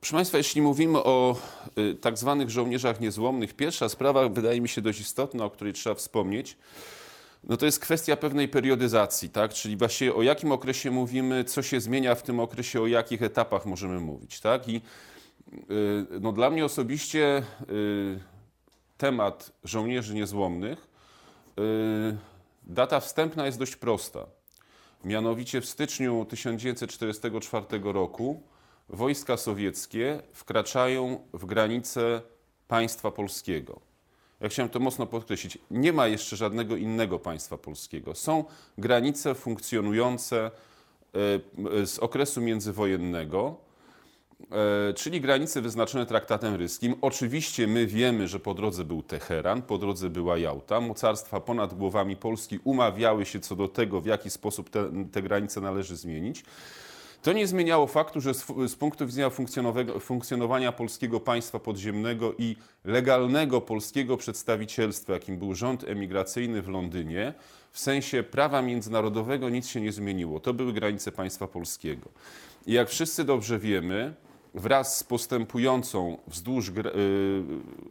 Proszę Państwa, jeśli mówimy o y, tak zwanych żołnierzach niezłomnych, pierwsza sprawa wydaje mi się dość istotna, o której trzeba wspomnieć, no to jest kwestia pewnej periodyzacji, tak? czyli właśnie o jakim okresie mówimy, co się zmienia w tym okresie, o jakich etapach możemy mówić. Tak? I y, no, dla mnie osobiście y, temat żołnierzy niezłomnych, data wstępna jest dość prosta. Mianowicie w styczniu 1944 roku wojska sowieckie wkraczają w granice państwa polskiego. Ja chciałem to mocno podkreślić. Nie ma jeszcze żadnego innego państwa polskiego. Są granice funkcjonujące e, z okresu międzywojennego, e, czyli granice wyznaczone traktatem ryskim. Oczywiście my wiemy, że po drodze był Teheran, po drodze była Jałta. Mocarstwa ponad głowami Polski umawiały się co do tego, w jaki sposób te, te granice należy zmienić. To nie zmieniało faktu, że z, z punktu widzenia funkcjonowania polskiego państwa podziemnego i legalnego polskiego przedstawicielstwa, jakim był rząd emigracyjny w Londynie, w sensie prawa międzynarodowego nic się nie zmieniło. To były granice państwa polskiego. I jak wszyscy dobrze wiemy, wraz z postępującą wzdłuż y,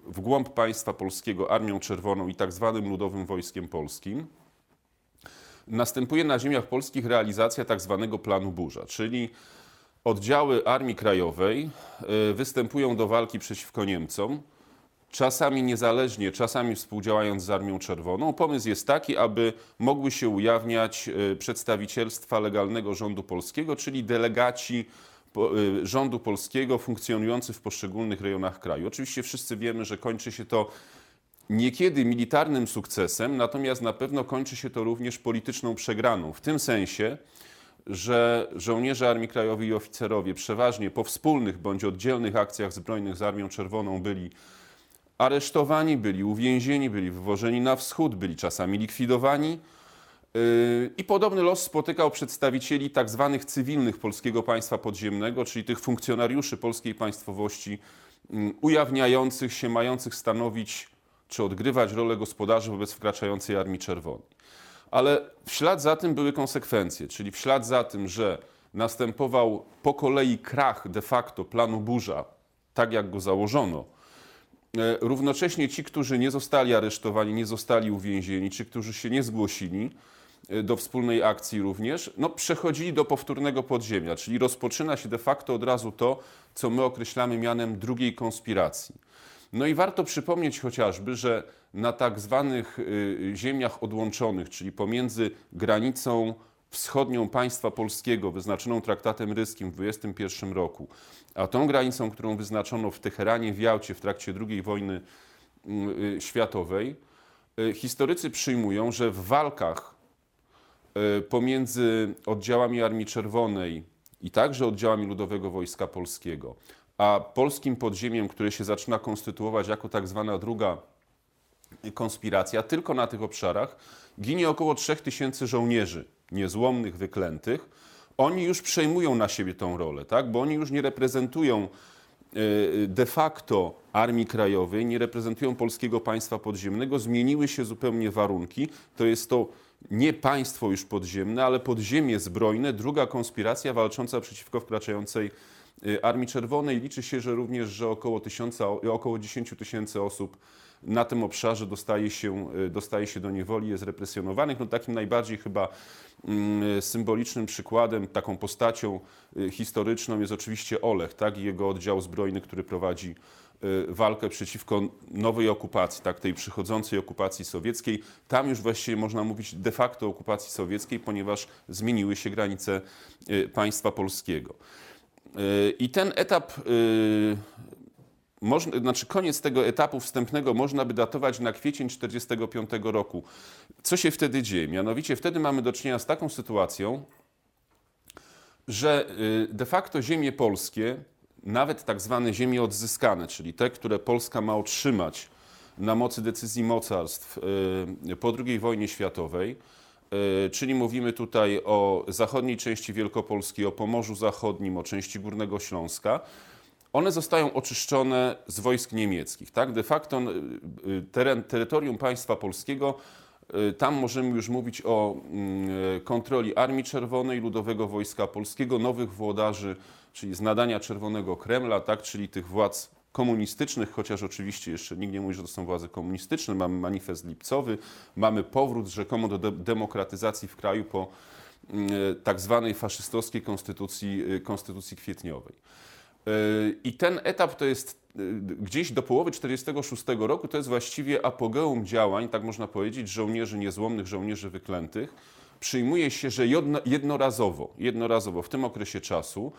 w głąb państwa polskiego Armią Czerwoną i tak zwanym Ludowym Wojskiem Polskim, następuje na ziemiach polskich realizacja tak zwanego planu burza, czyli oddziały Armii Krajowej y, występują do walki przeciwko Niemcom, czasami niezależnie, czasami współdziałając z Armią Czerwoną. Pomysł jest taki, aby mogły się ujawniać y, przedstawicielstwa legalnego rządu polskiego, czyli delegaci y, rządu polskiego funkcjonujący w poszczególnych rejonach kraju. Oczywiście wszyscy wiemy, że kończy się to niekiedy militarnym sukcesem, natomiast na pewno kończy się to również polityczną przegraną. W tym sensie, że żołnierze Armii Krajowej i oficerowie przeważnie po wspólnych bądź oddzielnych akcjach zbrojnych z Armią Czerwoną byli aresztowani, byli uwięzieni, byli wywożeni na wschód, byli czasami likwidowani. Yy, I podobny los spotykał przedstawicieli tak zwanych cywilnych polskiego państwa podziemnego, czyli tych funkcjonariuszy polskiej państwowości mm, ujawniających się, mających stanowić czy odgrywać rolę gospodarzy wobec wkraczającej Armii Czerwonej. Ale w ślad za tym były konsekwencje, czyli w ślad za tym, że następował po kolei krach de facto planu burza, tak jak go założono, e, równocześnie ci, którzy nie zostali aresztowani, nie zostali uwięzieni, czy którzy się nie zgłosili e, do wspólnej akcji również, no, przechodzili do powtórnego podziemia, czyli rozpoczyna się de facto od razu to, co my określamy mianem drugiej konspiracji. No i warto przypomnieć chociażby, że na tak zwanych y, ziemiach odłączonych, czyli pomiędzy granicą wschodnią państwa polskiego, wyznaczoną traktatem ryskim w 21 roku, a tą granicą, którą wyznaczono w Teheranie, w Jałcie w trakcie II wojny mm, y, światowej, y, historycy przyjmują, że w walkach pomiędzy oddziałami Armii Czerwonej i także oddziałami Ludowego Wojska Polskiego, a polskim podziemiem, które się zaczyna konstytuować jako tak zwana druga konspiracja, tylko na tych obszarach ginie około 3000 żołnierzy niezłomnych, wyklętych. Oni już przejmują na siebie tą rolę, tak? bo oni już nie reprezentują e, de facto Armii Krajowej, nie reprezentują polskiego państwa podziemnego. Zmieniły się zupełnie warunki. To jest to nie państwo już podziemne, ale podziemie zbrojne, druga konspiracja walcząca przeciwko wkraczającej Armii Czerwonej. Liczy się, że również, że około, tysiąca, około 10 tysięcy osób na tym obszarze dostaje się, y, dostaje się do niewoli, jest represjonowanych. No takim najbardziej chyba mm, symbolicznym przykładem, taką postacią y, historyczną jest oczywiście Olech tak, i jego oddział zbrojny, który prowadzi walkę przeciwko nowej okupacji, tak, tej przychodzącej okupacji sowieckiej. Tam już właściwie można mówić de facto okupacji sowieckiej, ponieważ zmieniły się granice państwa polskiego. I ten etap, y, znaczy koniec tego etapu wstępnego można by datować na kwiecień 1945 roku. Co się wtedy dzieje? Mianowicie wtedy mamy do czynienia z taką sytuacją, że y, de facto ziemie polskie, nawet tak zwane ziemie odzyskane, czyli te, które Polska ma otrzymać na mocy decyzji mocarstw y, po II wojnie światowej, czyli mówimy tutaj o zachodniej części Wielkopolski, o Pomorzu Zachodnim, o części Górnego Śląska. One zostają oczyszczone z wojsk niemieckich. Tak? De facto e, teren, terytorium państwa polskiego, e, tam możemy już mówić o mm, kontroli Armii Czerwonej, Ludowego Wojska Polskiego, nowych włodarzy czyli z nadania Czerwonego Kremla, tak, czyli tych władz komunistycznych, chociaż oczywiście jeszcze nikt nie mówi, że to są władze komunistyczne. Mamy manifest lipcowy, mamy powrót rzekomo do de demokratyzacji w kraju po mm, tak zwanej faszystowskiej konstytucji, y, konstytucji kwietniowej. Y, I ten etap to jest gdzieś do połowy 1946 roku, to jest właściwie apogeum działań, tak można powiedzieć, żołnierzy niezłomnych, żołnierzy wyklętych. Przyjmuje się, że jednorazowo, jednorazowo w tym okresie czasu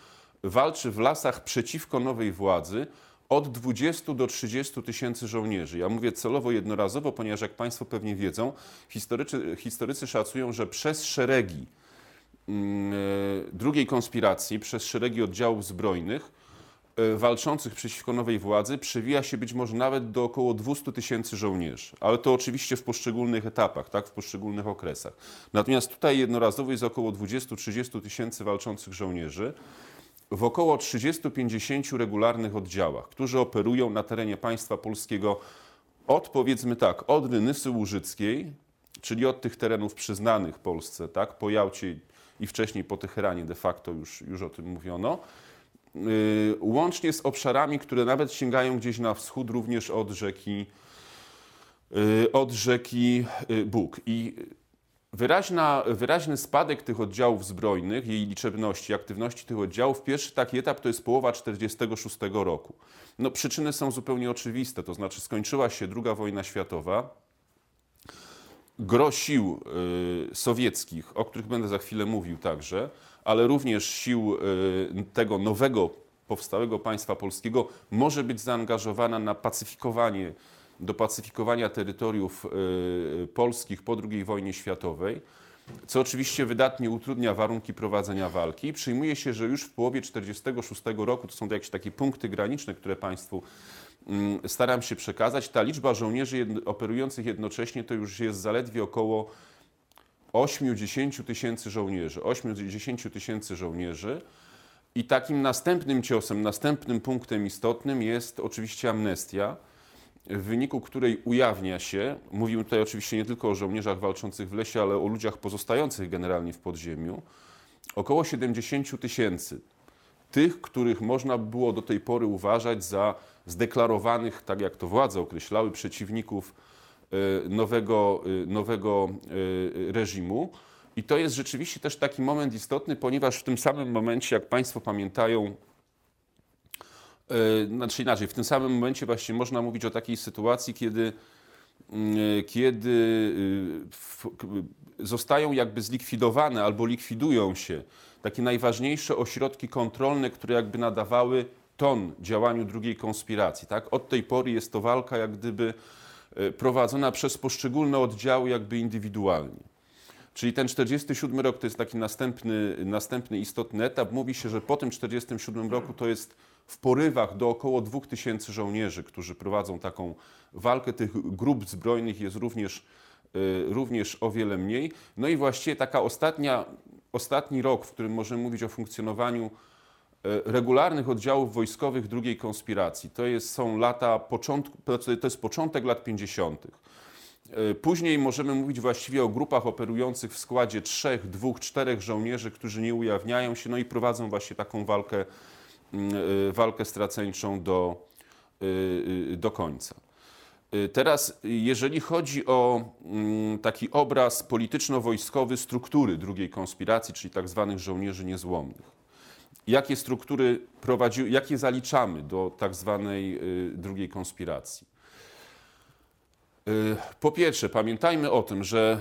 walczy w lasach przeciwko nowej władzy od 20 do 30 tysięcy żołnierzy. Ja mówię celowo jednorazowo, ponieważ jak Państwo pewnie wiedzą, historycy, historycy szacują, że przez szeregi mm, e, drugiej konspiracji, przez szeregi oddziałów zbrojnych e, walczących przeciwko nowej władzy przewija się być może nawet do około 200 tysięcy żołnierzy. Ale to oczywiście w poszczególnych etapach, tak, w poszczególnych okresach. Natomiast tutaj jednorazowo jest około 20-30 tysięcy walczących żołnierzy w około 30-50 regularnych oddziałach, którzy operują na terenie państwa polskiego od powiedzmy tak, od Rynysy Łużyckiej, czyli od tych terenów przyznanych Polsce, tak, po Jałcie i wcześniej po Teheranie de facto już, już o tym mówiono, yy, łącznie z obszarami, które nawet sięgają gdzieś na wschód, również od rzeki, yy, od rzeki yy, Bóg. I Wyraźna, wyraźny spadek tych oddziałów zbrojnych, jej liczebności, aktywności tych oddziałów, pierwszy taki etap to jest połowa 1946 roku. No, przyczyny są zupełnie oczywiste, to znaczy skończyła się II wojna światowa, gro sił y, sowieckich, o których będę za chwilę mówił także, ale również sił y, tego nowego powstałego państwa polskiego może być zaangażowana na pacyfikowanie do pacyfikowania terytoriów y, polskich po II wojnie światowej, co oczywiście wydatnie utrudnia warunki prowadzenia walki. Przyjmuje się, że już w połowie 1946 roku, to są to jakieś takie punkty graniczne, które Państwu mm, staram się przekazać, ta liczba żołnierzy operujących jednocześnie to już jest zaledwie około 8-10 tysięcy żołnierzy. 8-10 tysięcy żołnierzy. I takim następnym ciosem, następnym punktem istotnym jest oczywiście amnestia w wyniku której ujawnia się, mówimy tutaj oczywiście nie tylko o żołnierzach walczących w lesie, ale o ludziach pozostających generalnie w podziemiu, około 70 tysięcy tych, których można było do tej pory uważać za zdeklarowanych, tak jak to władze określały, przeciwników e, nowego, e, nowego e, reżimu. I to jest rzeczywiście też taki moment istotny, ponieważ w tym samym momencie, jak Państwo pamiętają, znaczy inaczej, w tym samym momencie właśnie można mówić o takiej sytuacji, kiedy, mm, e, kiedy e, zostają jakby zlikwidowane albo likwidują się takie najważniejsze ośrodki kontrolne, które jakby nadawały ton działaniu drugiej konspiracji. Tak? Od tej pory jest to walka jak gdyby prowadzona przez poszczególne oddziały jakby indywidualnie. Czyli ten 47 rok to jest taki następny, następny istotny etap. Mówi się, że po tym 47 roku to jest w porywach do około 2000 żołnierzy, którzy prowadzą taką walkę. Tych grup zbrojnych jest również, y, również o wiele mniej. No i właściwie taka ostatnia, ostatni rok, w którym możemy mówić o funkcjonowaniu y, regularnych oddziałów wojskowych drugiej konspiracji. To jest, są lata początku, to jest początek lat 50. Y, później możemy mówić właściwie o grupach operujących w składzie trzech, dwóch, czterech żołnierzy, którzy nie ujawniają się, no i prowadzą właśnie taką walkę walkę straceńczą do, y, y, do końca. Teraz, jeżeli chodzi o mm, taki obraz polityczno-wojskowy struktury drugiej konspiracji, czyli tak zwanych żołnierzy niezłomnych, jakie struktury prowadziły, jakie zaliczamy do tak zwanej drugiej konspiracji? Po pierwsze, pamiętajmy o tym, że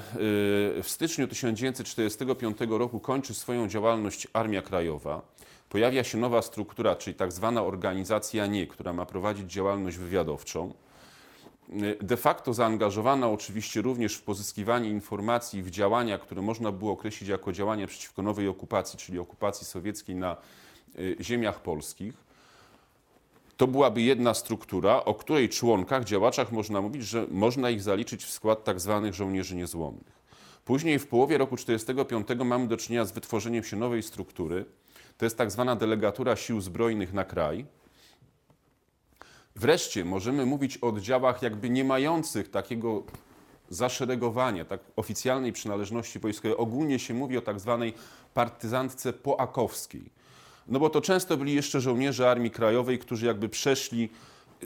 w styczniu 1945 roku kończy swoją działalność Armia Krajowa pojawia się nowa struktura, czyli tak zwana organizacja NIE, która ma prowadzić działalność wywiadowczą. De facto zaangażowana oczywiście również w pozyskiwanie informacji, w działania, które można było określić jako działania przeciwko nowej okupacji, czyli okupacji sowieckiej na y, ziemiach polskich. To byłaby jedna struktura, o której członkach, działaczach można mówić, że można ich zaliczyć w skład tak zwanych żołnierzy niezłomnych. Później w połowie roku 1945 mamy do czynienia z wytworzeniem się nowej struktury, to jest tak zwana delegatura sił zbrojnych na kraj. Wreszcie możemy mówić o oddziałach jakby nie mających takiego zaszeregowania, tak oficjalnej przynależności wojskowej. Ogólnie się mówi o tak zwanej partyzantce poakowskiej. No bo to często byli jeszcze żołnierze Armii Krajowej, którzy jakby przeszli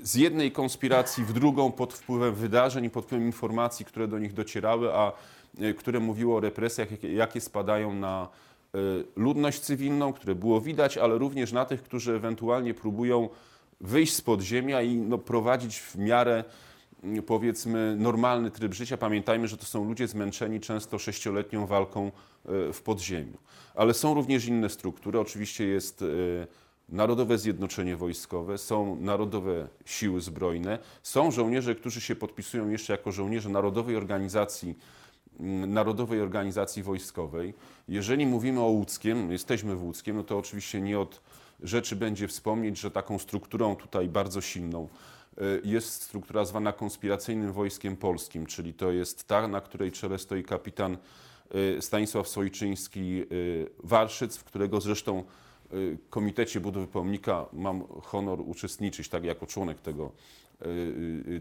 z jednej konspiracji w drugą pod wpływem wydarzeń i pod wpływem informacji, które do nich docierały, a e, które mówiły o represjach, jakie spadają na ludność cywilną, które było widać, ale również na tych, którzy ewentualnie próbują wyjść z podziemia i no, prowadzić w miarę mm, powiedzmy normalny tryb życia. Pamiętajmy, że to są ludzie zmęczeni często sześcioletnią walką e, w podziemiu. Ale są również inne struktury. Oczywiście jest Narodowe Zjednoczenie Wojskowe, są Narodowe Siły Zbrojne, są żołnierze, którzy się podpisują jeszcze jako żołnierze Narodowej Organizacji, Narodowej Organizacji Wojskowej. Jeżeli mówimy o Łódzkiem, jesteśmy w Łódzkiem, no to oczywiście nie od rzeczy będzie wspomnieć, że taką strukturą tutaj bardzo silną y, jest struktura zwana konspiracyjnym wojskiem polskim, czyli to jest ta, na której czele stoi kapitan y, Stanisław Sojczyński y, Warszyc, w którego zresztą Komitecie Budowy Pomnika mam honor uczestniczyć, tak jako członek tego,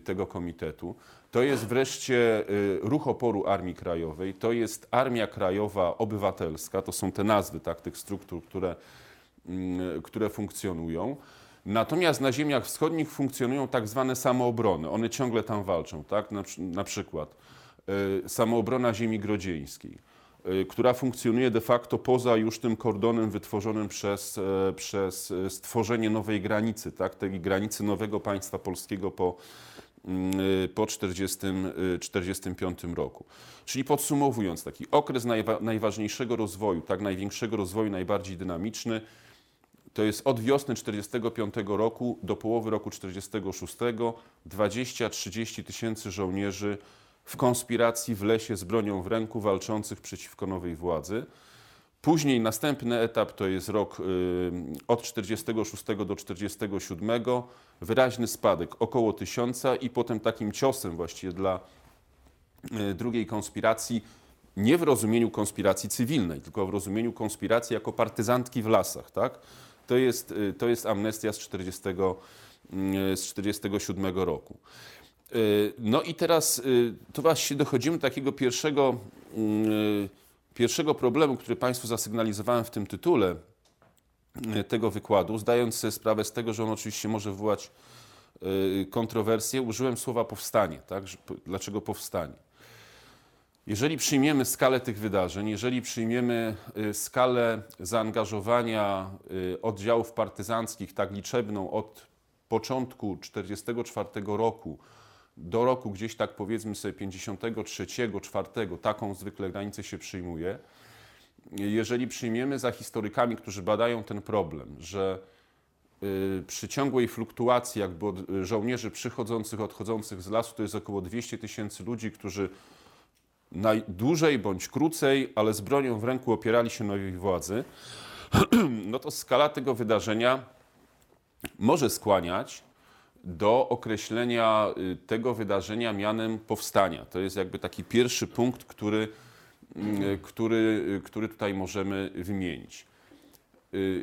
tego komitetu. To jest wreszcie ruch oporu Armii Krajowej, to jest Armia Krajowa Obywatelska, to są te nazwy tak, tych struktur, które, mm, które funkcjonują. Natomiast na ziemiach wschodnich funkcjonują tak zwane samoobrony. One ciągle tam walczą, tak? na, na przykład samoobrona ziemi grodzieńskiej Y, która funkcjonuje de facto poza już tym kordonem wytworzonym przez, e, przez e, stworzenie nowej granicy, tak? tej granicy nowego państwa polskiego po, mm, y, po 1945 y, roku. Czyli podsumowując, taki okres najwa najważniejszego rozwoju, tak największego rozwoju, najbardziej dynamiczny, to jest od wiosny 1945 roku do połowy roku 1946 20-30 tysięcy żołnierzy w konspiracji w lesie z bronią w ręku walczących przeciwko nowej władzy. Później następny etap to jest rok y, od 46 do 47, wyraźny spadek około tysiąca i potem takim ciosem właściwie dla y, drugiej konspiracji, nie w rozumieniu konspiracji cywilnej, tylko w rozumieniu konspiracji jako partyzantki w lasach. Tak? To, jest, y, to jest amnestia z, 40, z 47 roku. Y, no i teraz y, tu właśnie dochodzimy do takiego pierwszego, y, pierwszego problemu, który Państwu zasygnalizowałem w tym tytule tego wykładu, zdając sobie sprawę z tego, że on oczywiście może wywołać kontrowersje, użyłem słowa powstanie. Tak? Dlaczego powstanie? Jeżeli przyjmiemy skalę tych wydarzeń, jeżeli przyjmiemy skalę zaangażowania oddziałów partyzanckich tak liczebną od początku 1944 roku do roku gdzieś tak powiedzmy sobie 53, 4, taką zwykle granicę się przyjmuje. Jeżeli przyjmiemy za historykami, którzy badają ten problem, że y, przy ciągłej fluktuacji jakby y, żołnierzy przychodzących, odchodzących z lasu to jest około 200 tysięcy ludzi, którzy najdłużej bądź krócej, ale z bronią w ręku opierali się nowej władzy, no to skala tego wydarzenia może skłaniać do określenia y, tego wydarzenia mianem powstania. To jest jakby taki pierwszy punkt, który, y, który, y, który tutaj możemy wymienić.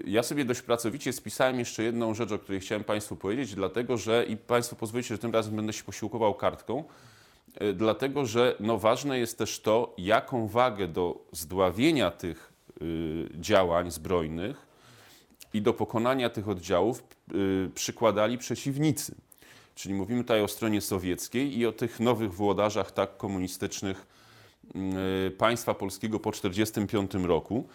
Ja sobie dość pracowicie spisałem jeszcze jedną rzecz, o której chciałem Państwu powiedzieć, dlatego że, i Państwo pozwolicie, że tym razem będę się posiłkował kartką, dlatego że no, ważne jest też to, jaką wagę do zdławienia tych działań zbrojnych i do pokonania tych oddziałów y, przykładali przeciwnicy. Czyli mówimy tutaj o stronie sowieckiej i o tych nowych włodarzach tak komunistycznych y, państwa polskiego po 1945 roku,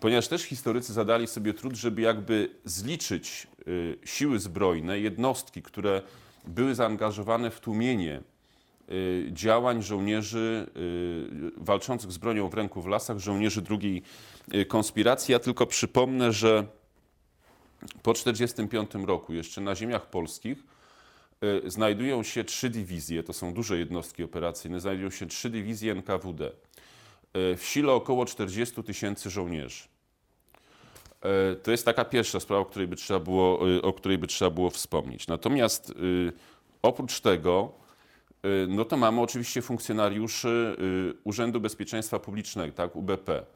ponieważ też historycy zadali sobie trud, żeby jakby zliczyć y, siły zbrojne, jednostki, które były zaangażowane w tłumienie działań żołnierzy walczących z bronią w ręku w lasach, żołnierzy drugiej konspiracji. Ja tylko przypomnę, że po 1945 roku jeszcze na ziemiach polskich y, znajdują się trzy dywizje, to są duże jednostki operacyjne, znajdują się trzy dywizje NKWD. Y, w sile około 40 tysięcy żołnierzy. Y, to jest taka pierwsza sprawa, o której by trzeba było, o której by trzeba było wspomnieć. Natomiast oprócz tego, no to mamy oczywiście funkcjonariuszy Urzędu Bezpieczeństwa Publicznego, tak, UBP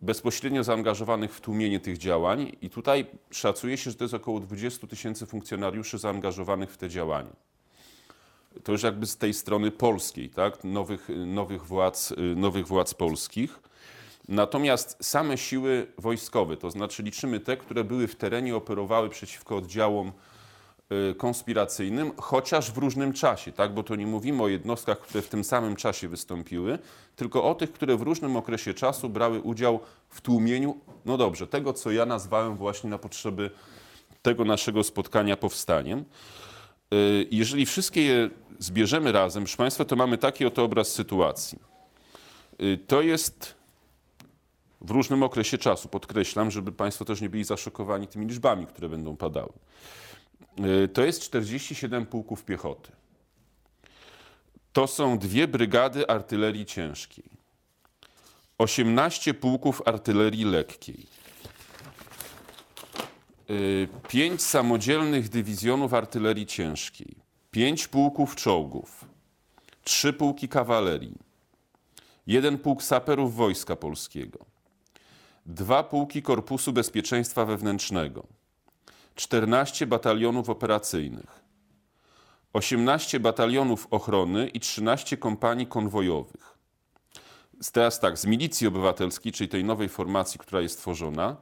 bezpośrednio zaangażowanych w tłumienie tych działań i tutaj szacuje się, że to jest około 20 tysięcy funkcjonariuszy zaangażowanych w te działania. To już jakby z tej strony polskiej, tak? nowych, nowych, władz, nowych władz polskich. Natomiast same siły wojskowe, to znaczy liczymy te, które były w terenie, operowały przeciwko oddziałom konspiracyjnym, chociaż w różnym czasie, tak? bo to nie mówimy o jednostkach, które w tym samym czasie wystąpiły, tylko o tych, które w różnym okresie czasu brały udział w tłumieniu, no dobrze, tego, co ja nazwałem właśnie na potrzeby tego naszego spotkania powstaniem. Y, jeżeli wszystkie je zbierzemy razem, proszę Państwa, to mamy taki oto obraz sytuacji. Y, to jest w różnym okresie czasu, podkreślam, żeby Państwo też nie byli zaszokowani tymi liczbami, które będą padały. Y, to jest 47 pułków piechoty. To są dwie brygady artylerii ciężkiej, 18 pułków artylerii lekkiej, Y, pięć samodzielnych dywizjonów artylerii ciężkiej, pięć pułków czołgów, trzy pułki kawalerii, jeden pułk saperów Wojska Polskiego, dwa pułki Korpusu Bezpieczeństwa Wewnętrznego, 14 batalionów operacyjnych, 18 batalionów ochrony i 13 kompanii konwojowych. Teraz tak, z milicji obywatelskiej, czyli tej nowej formacji, która jest tworzona,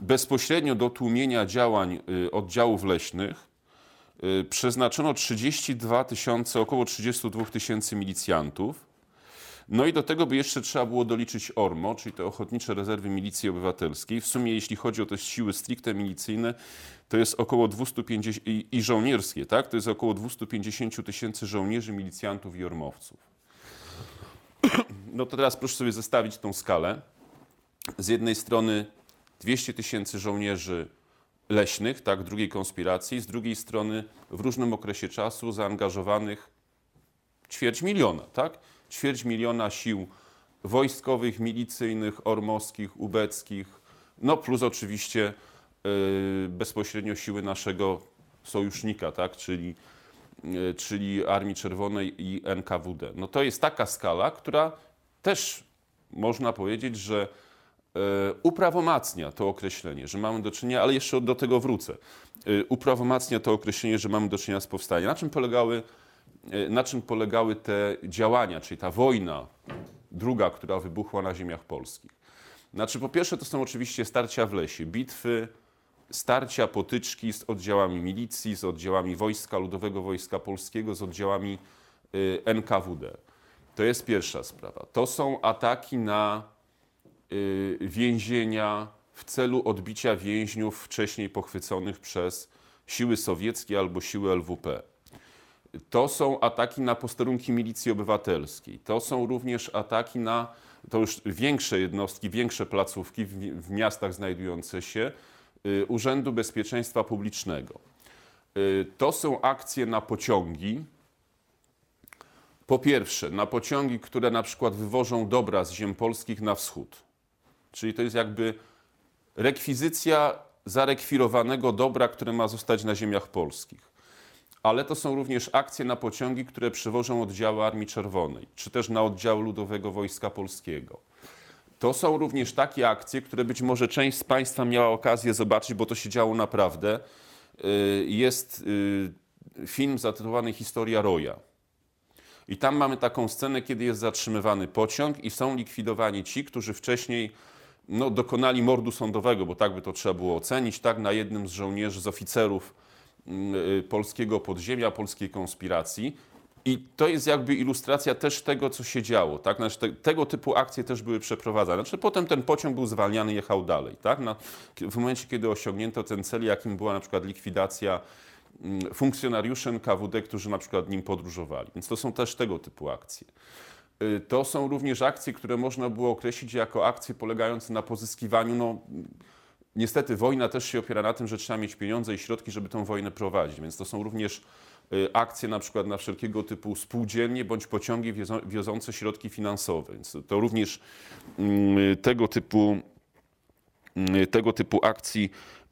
bezpośrednio do tłumienia działań y, oddziałów leśnych y, przeznaczono 32 tysiące, około 32 tysięcy milicjantów. No i do tego by jeszcze trzeba było doliczyć ORMO, czyli te Ochotnicze Rezerwy Milicji Obywatelskiej. W sumie jeśli chodzi o te siły stricte milicyjne, to jest około 250 i, i żołnierskie, tak? To jest około 250 tysięcy żołnierzy, milicjantów i ormowców. No to teraz proszę sobie zestawić tą skalę. Z jednej strony 200 tysięcy żołnierzy leśnych, tak, drugiej konspiracji, z drugiej strony w różnym okresie czasu zaangażowanych ćwierć miliona, tak? Ćwierć miliona sił wojskowych, milicyjnych, ormowskich, ubeckich, no plus oczywiście yy, bezpośrednio siły naszego sojusznika, tak? Czyli, yy, czyli Armii Czerwonej i NKWD. No to jest taka skala, która też można powiedzieć, że E, uprawomacnia to określenie, że mamy do czynienia, ale jeszcze do tego wrócę, uprawomacnia to określenie, że mamy do czynienia z powstaniem. Na czym polegały, na czym polegały te działania, czyli ta wojna druga, która wybuchła na ziemiach polskich? Znaczy, po pierwsze, to są oczywiście starcia w lesie, bitwy, starcia, potyczki z oddziałami milicji, z oddziałami Wojska Ludowego Wojska Polskiego, z oddziałami NKWD. To jest pierwsza sprawa. To są ataki na Y, więzienia w celu odbicia więźniów wcześniej pochwyconych przez siły sowieckie albo siły LWP. To są ataki na posterunki milicji obywatelskiej. To są również ataki na to już większe jednostki, większe placówki w, w miastach znajdujące się y, Urzędu Bezpieczeństwa Publicznego. Y, to są akcje na pociągi. Po pierwsze, na pociągi, które na przykład wywożą dobra z ziem polskich na wschód Czyli to jest jakby rekwizycja zarekwirowanego dobra, które ma zostać na ziemiach polskich. Ale to są również akcje na pociągi, które przywożą oddziały Armii Czerwonej, czy też na oddział Ludowego Wojska Polskiego. To są również takie akcje, które być może część z Państwa miała okazję zobaczyć, bo to się działo naprawdę. Y, jest y, film zatytułowany Historia Roja. I tam mamy taką scenę, kiedy jest zatrzymywany pociąg i są likwidowani ci, którzy wcześniej no, dokonali mordu sądowego, bo tak by to trzeba było ocenić, tak, na jednym z żołnierzy, z oficerów polskiego podziemia, polskiej konspiracji. I to jest jakby ilustracja też tego, co się działo. Tak? Znaczy, te, tego typu akcje też były przeprowadzane. Znaczy, potem ten pociąg był zwalniany, jechał dalej. Tak? Na, w momencie, kiedy osiągnięto ten cel, jakim była na przykład likwidacja mm, funkcjonariuszy NKWD, którzy na przykład nim podróżowali. Więc to są też tego typu akcje. Y, to są również akcje, które można było określić jako akcje polegające na pozyskiwaniu. No, niestety wojna też się opiera na tym, że trzeba mieć pieniądze i środki, żeby tę wojnę prowadzić. Więc to są również y, akcje na przykład na wszelkiego typu spółdzielnie bądź pociągi wiozące środki finansowe. Więc to również mm, tego typu, mm, tego typu akcji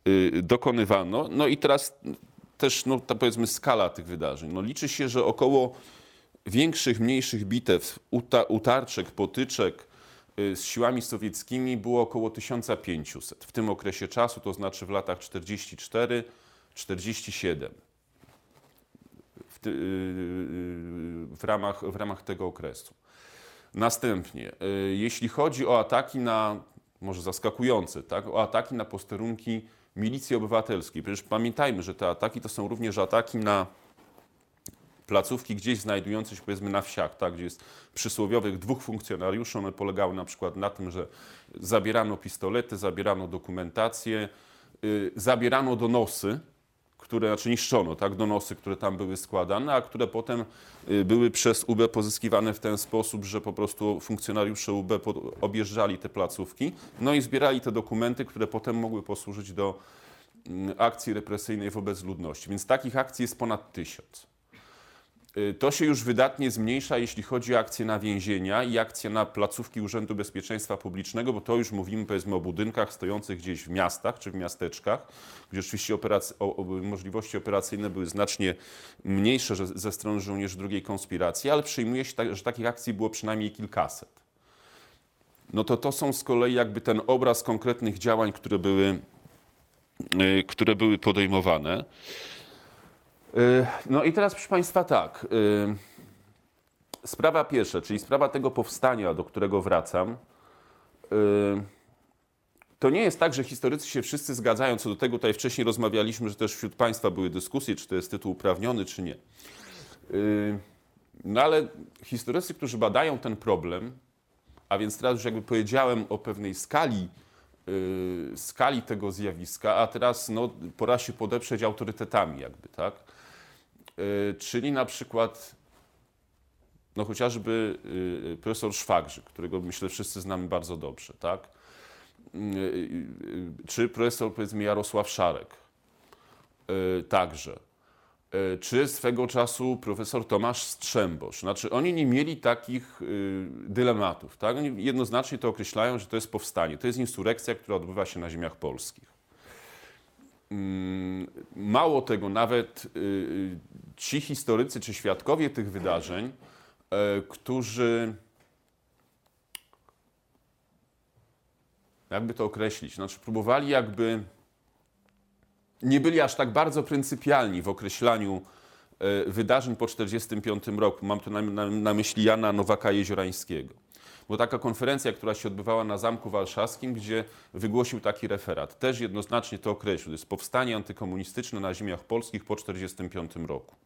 y, dokonywano. No i teraz też, no, ta powiedzmy, skala tych wydarzeń. No, liczy się, że około większych, mniejszych bitew, utarczek, potyczek z siłami sowieckimi było około 1500 w tym okresie czasu, to znaczy w latach 44-47. W, y, y, w, ramach, w ramach tego okresu. Następnie, y, jeśli chodzi o ataki na, może zaskakujące, tak, o ataki na posterunki milicji obywatelskiej. Przecież pamiętajmy, że te ataki to są również ataki na placówki gdzieś znajdujące się powiedzmy na wsiach, tak, gdzie jest przysłowiowych dwóch funkcjonariuszy. One polegały na przykład na tym, że zabierano pistolety, zabierano dokumentację, yy, zabierano donosy, które, znaczy niszczono, tak, donosy, które tam były składane, a które potem y, były przez UB pozyskiwane w ten sposób, że po prostu funkcjonariusze UB objeżdżali te placówki, no i zbierali te dokumenty, które potem mogły posłużyć do mm, akcji represyjnej wobec ludności. Więc takich akcji jest ponad tysiąc. Y, to się już wydatnie zmniejsza, jeśli chodzi o akcje na więzienia i akcje na placówki Urzędu Bezpieczeństwa Publicznego, bo to już mówimy powiedzmy o budynkach stojących gdzieś w miastach czy w miasteczkach, gdzie oczywiście operac o, o, możliwości operacyjne były znacznie mniejsze że, ze strony żołnierzy drugiej konspiracji, ale przyjmuje się, tak, że takich akcji było przynajmniej kilkaset. No to to są z kolei jakby ten obraz konkretnych działań, które były, yy, które były podejmowane. Y, no i teraz, proszę Państwa, tak. Y, sprawa pierwsza, czyli sprawa tego powstania, do którego wracam. Y, to nie jest tak, że historycy się wszyscy zgadzają co do tego. Tutaj wcześniej rozmawialiśmy, że też wśród Państwa były dyskusje, czy to jest tytuł uprawniony, czy nie. No ale historycy, którzy badają ten problem, a więc teraz już jakby powiedziałem o pewnej skali, skali tego zjawiska, a teraz no, pora się podeprzeć autorytetami jakby, tak? Y, czyli na przykład no chociażby y, profesor Szwagrzyk, którego myślę wszyscy znamy bardzo dobrze, tak? Y, czy profesor powiedzmy Jarosław Szarek także. Czy swego czasu profesor Tomasz Strzembosz. Znaczy oni nie mieli takich dylematów, tak? Oni jednoznacznie to określają, że to jest powstanie, to jest insurekcja, która odbywa się na ziemiach polskich. Mm, mało tego, nawet y, y, ci historycy czy świadkowie tych wydarzeń, e, którzy jakby to określić, znaczy próbowali jakby nie byli aż tak bardzo pryncypialni w określaniu e, wydarzeń po 1945 roku. Mam tu na, na, na myśli Jana Nowaka Jeziorańskiego była taka konferencja, która się odbywała na Zamku Warszawskim, gdzie wygłosił taki referat. Też jednoznacznie to określił. To jest powstanie antykomunistyczne na ziemiach polskich po 1945 roku.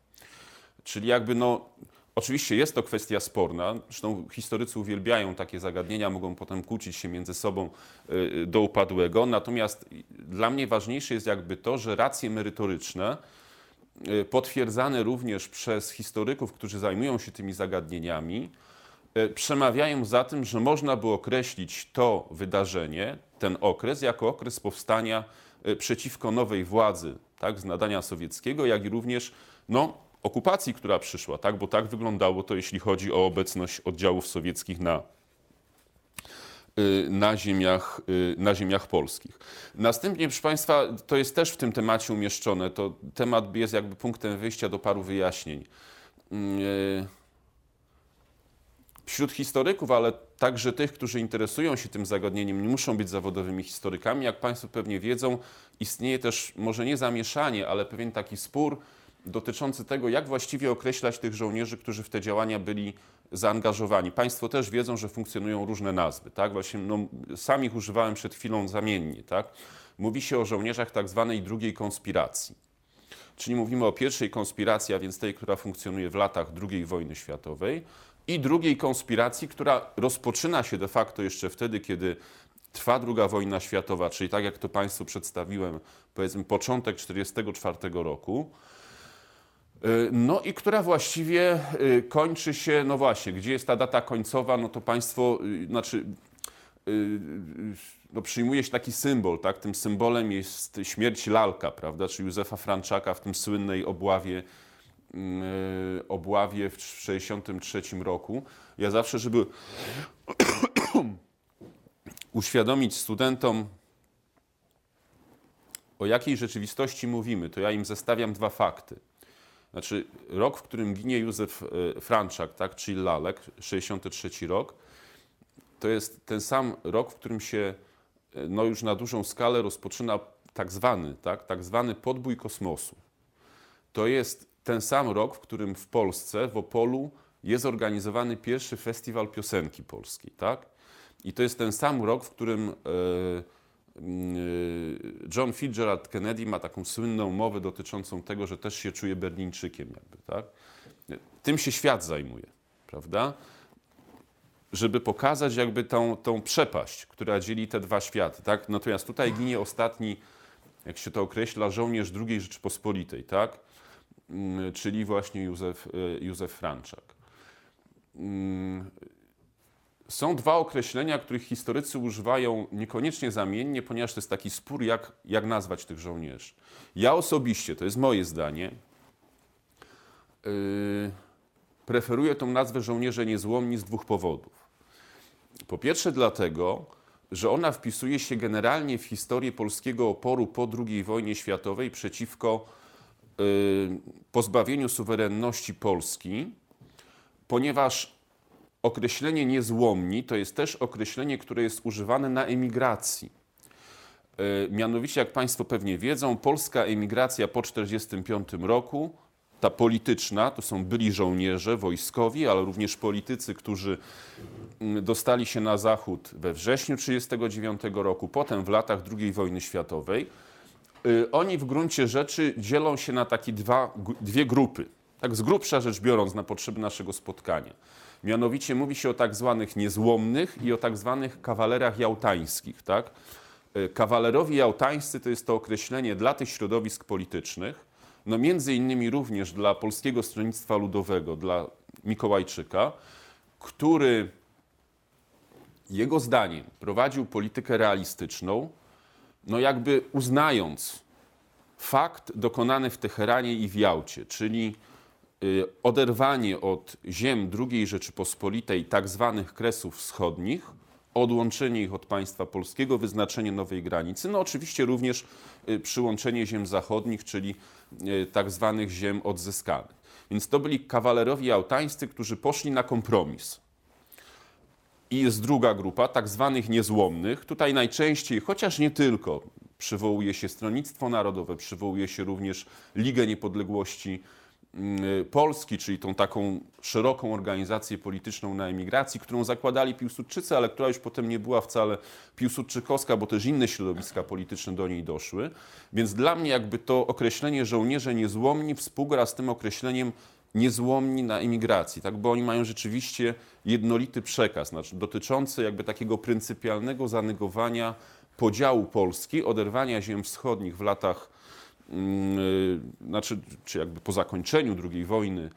Czyli jakby no, Oczywiście jest to kwestia sporna, zresztą historycy uwielbiają takie zagadnienia, mogą potem kłócić się między sobą y, do upadłego, natomiast dla mnie ważniejsze jest jakby to, że racje merytoryczne, y, potwierdzane również przez historyków, którzy zajmują się tymi zagadnieniami, przemawiają za tym, że można by określić to wydarzenie, ten okres, jako okres powstania przeciwko nowej władzy, tak, z nadania sowieckiego, jak i również no, okupacji, która przyszła, tak, bo tak wyglądało to, jeśli chodzi o obecność oddziałów sowieckich na, e, na ziemiach, na ziemiach polskich. Następnie, proszę Państwa, to jest też w tym temacie umieszczone, to temat jest jakby punktem wyjścia do paru wyjaśnień. Yy, Wśród historyków, ale także tych, którzy interesują się tym zagadnieniem, nie muszą być zawodowymi historykami. Jak Państwo pewnie wiedzą, istnieje też może nie zamieszanie, ale pewien taki spór dotyczący tego, jak właściwie określać tych żołnierzy, którzy w te działania byli zaangażowani. Państwo też wiedzą, że funkcjonują różne nazwy. Tak? Właśnie, no, sam ich używałem przed chwilą zamiennie. Tak? Mówi się o żołnierzach tak zwanej drugiej konspiracji. Czyli mówimy o pierwszej konspiracji, a więc tej, która funkcjonuje w latach II wojny światowej, i drugiej konspiracji, która rozpoczyna się de facto jeszcze wtedy, kiedy trwa II wojna światowa, czyli tak jak to Państwu przedstawiłem, powiedzmy początek 1944 roku. Y, no i która właściwie y, kończy się, no właśnie, gdzie jest ta data końcowa, no to Państwo, y, znaczy, no przyjmuje się taki symbol, tak? Tym symbolem jest śmierć lalka, prawda, czy Józefa Franczaka w tym słynnej obławie Y, obławie w 1963 roku. Ja zawsze, żeby uświadomić studentom, o jakiej rzeczywistości mówimy, to ja im zestawiam dwa fakty. Znaczy, rok, w którym ginie Józef y, Franczak, tak, czyli Lalek, 63 rok, to jest ten sam rok, w którym się y, no już na dużą skalę rozpoczyna tak zwany, tak, tak zwany podbój kosmosu. To jest ten sam rok, w którym w Polsce, w Opolu jest organizowany pierwszy festiwal piosenki polskiej, tak? I to jest ten sam rok, w którym e, John Fitzgerald Kennedy ma taką słynną mowę dotyczącą tego, że też się czuje Berlińczykiem jakby, tak? Tym się świat zajmuje, prawda? Żeby pokazać jakby tą, tą przepaść, która dzieli te dwa światy, tak? Natomiast tutaj ginie ostatni, jak się to określa, żołnierz II Rzeczypospolitej, tak? Czyli właśnie Józef, e, Józef Franczak. Są dwa określenia, których historycy używają niekoniecznie zamiennie, ponieważ to jest taki spór, jak, jak nazwać tych żołnierzy. Ja osobiście, to jest moje zdanie, yy, preferuję tą nazwę żołnierze niezłomni z dwóch powodów. Po pierwsze dlatego, że ona wpisuje się generalnie w historię polskiego oporu po II wojnie światowej przeciwko yy, pozbawieniu suwerenności Polski, ponieważ określenie niezłomni to jest też określenie, które jest używane na emigracji. E, mianowicie, jak Państwo pewnie wiedzą, polska emigracja po 1945 roku, ta polityczna, to są byli żołnierze wojskowi, ale również politycy, którzy mm, dostali się na zachód we wrześniu 1939 roku, potem w latach II wojny światowej. E, oni w gruncie rzeczy dzielą się na takie dwa, dwie grupy. Tak z grubsza rzecz biorąc, na potrzeby naszego spotkania. Mianowicie mówi się o tak zwanych niezłomnych i o tak zwanych kawalerach jałtańskich. Tak? E, kawalerowie jałtańscy to jest to określenie dla tych środowisk politycznych, no między innymi również dla Polskiego Stronnictwa Ludowego, dla Mikołajczyka, który jego zdaniem prowadził politykę realistyczną, no jakby uznając fakt dokonany w Teheranie i w Jałcie, czyli oderwanie od ziem II Rzeczypospolitej tak zwanych Kresów Wschodnich, odłączenie ich od państwa polskiego, wyznaczenie nowej granicy, no oczywiście również y, przyłączenie ziem zachodnich, czyli y, tak zwanych ziem odzyskanych. Więc to byli kawalerowie jałtańscy, którzy poszli na kompromis. I jest druga grupa, tak zwanych niezłomnych. Tutaj najczęściej, chociaż nie tylko, przywołuje się Stronnictwo Narodowe, przywołuje się również Ligę Niepodległości Y, Polski, czyli tą taką szeroką organizację polityczną na emigracji, którą zakładali Piłsudczycy, ale która już potem nie była wcale piłsudczykowska, bo też inne środowiska polityczne do niej doszły. Więc dla mnie jakby to określenie żołnierze niezłomni współgra z tym określeniem niezłomni na emigracji, tak? bo oni mają rzeczywiście jednolity przekaz, znaczy dotyczący jakby takiego pryncypialnego zanegowania podziału Polski, oderwania ziem wschodnich w latach Mm, y, znaczy, czy jakby po zakończeniu II wojny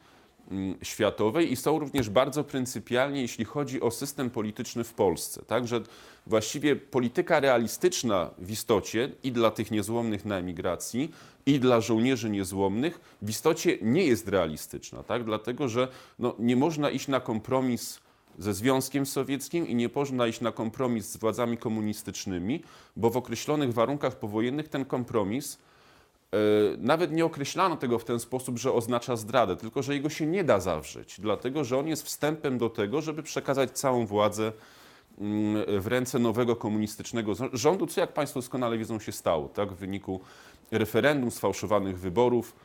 mm, światowej i są również bardzo pryncypialnie, jeśli chodzi o system polityczny w Polsce. Także właściwie polityka realistyczna w istocie i dla tych niezłomnych na emigracji, i dla żołnierzy niezłomnych w istocie nie jest realistyczna, tak? dlatego że no, nie można iść na kompromis ze Związkiem Sowieckim i nie można iść na kompromis z władzami komunistycznymi, bo w określonych warunkach powojennych ten kompromis nawet nie określano tego w ten sposób, że oznacza zdradę, tylko że jego się nie da zawrzeć, dlatego że on jest wstępem do tego, żeby przekazać całą władzę mm, w ręce nowego komunistycznego rządu, co jak Państwo doskonale wiedzą się stało, tak? w wyniku referendum, sfałszowanych wyborów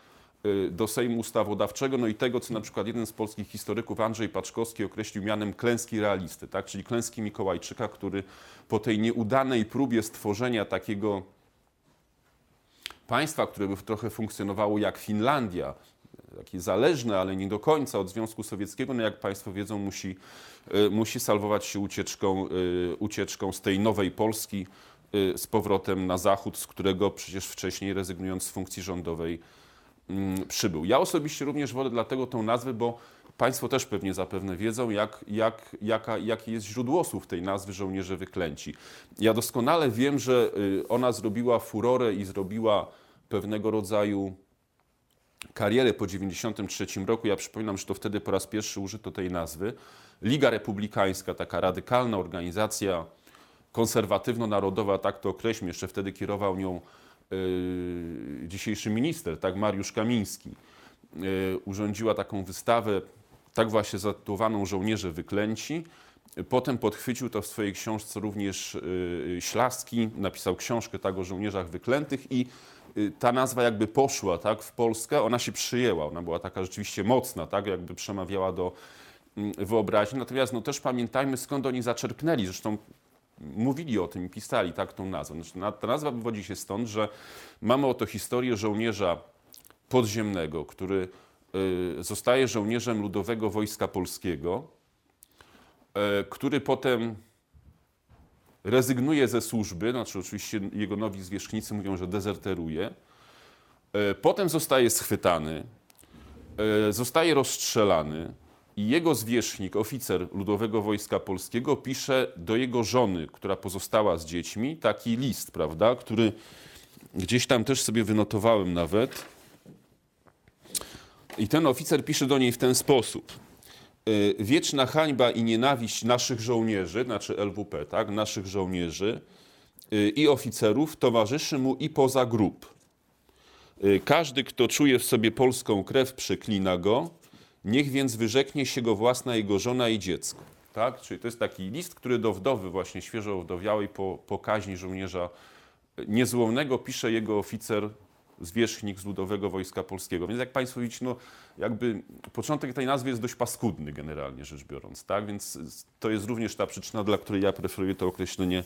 e, do Sejmu Ustawodawczego, no i tego, co na przykład jeden z polskich historyków, Andrzej Paczkowski, określił mianem klęski realisty, tak? czyli klęski Mikołajczyka, który po tej nieudanej próbie stworzenia takiego państwa, które by trochę funkcjonowało jak Finlandia, takie zależne, ale nie do końca od Związku Sowieckiego, no jak Państwo wiedzą, musi, y, musi salwować się ucieczką, y, ucieczką z tej nowej Polski y, z powrotem na zachód, z którego przecież wcześniej rezygnując z funkcji rządowej mm, przybył. Ja osobiście również wolę dlatego tą nazwę, bo Państwo też pewnie zapewne wiedzą, jak, jak, jaka, jakie jest źródło słów tej nazwy żołnierze wyklęci. Ja doskonale wiem, że ona zrobiła furorę i zrobiła pewnego rodzaju karierę po 1993 roku. Ja przypominam, że to wtedy po raz pierwszy użyto tej nazwy. Liga Republikańska, taka radykalna organizacja konserwatywno-narodowa, tak to określmy, jeszcze wtedy kierował nią yy, dzisiejszy minister, tak, Mariusz Kamiński, yy, urządziła taką wystawę, tak właśnie zatytułowaną Żołnierze Wyklęci. Potem podchwycił to w swojej książce również yy, Ślaski, napisał książkę tak o żołnierzach wyklętych i ta nazwa jakby poszła tak, w Polskę, ona się przyjęła, ona była taka rzeczywiście mocna, tak, jakby przemawiała do mm, wyobraźni. Natomiast no, też pamiętajmy, skąd oni zaczerpnęli. Zresztą mówili o tym i pisali tak tą nazwę. Znaczy, ta nazwa wywodzi się stąd, że mamy oto historię żołnierza podziemnego, który y, zostaje żołnierzem Ludowego Wojska Polskiego, y, który potem rezygnuje ze służby, znaczy oczywiście jego nowi zwierzchnicy mówią, że dezerteruje. Y, potem zostaje schwytany, zostaje rozstrzelany, i jego zwierzchnik, oficer Ludowego Wojska Polskiego, pisze do jego żony, która pozostała z dziećmi, taki list, prawda, który gdzieś tam też sobie wynotowałem nawet. I ten oficer pisze do niej w ten sposób. E, wieczna hańba i nienawiść naszych żołnierzy, znaczy LWP, tak, naszych żołnierzy e, i oficerów towarzyszy mu i poza grup. E, każdy, kto czuje w sobie polską krew, przeklina go, Niech więc wyrzeknie się go własna jego żona i dziecko. Tak? Czyli to jest taki list, który do wdowy właśnie świeżo owdowiałej po, po kaźni żołnierza niezłomnego pisze jego oficer, zwierzchnik z Ludowego Wojska Polskiego. Więc jak Państwo widzicie, no jakby początek tej nazwy jest dość paskudny generalnie rzecz biorąc. Tak? Więc to jest również ta przyczyna, dla której ja preferuję to określenie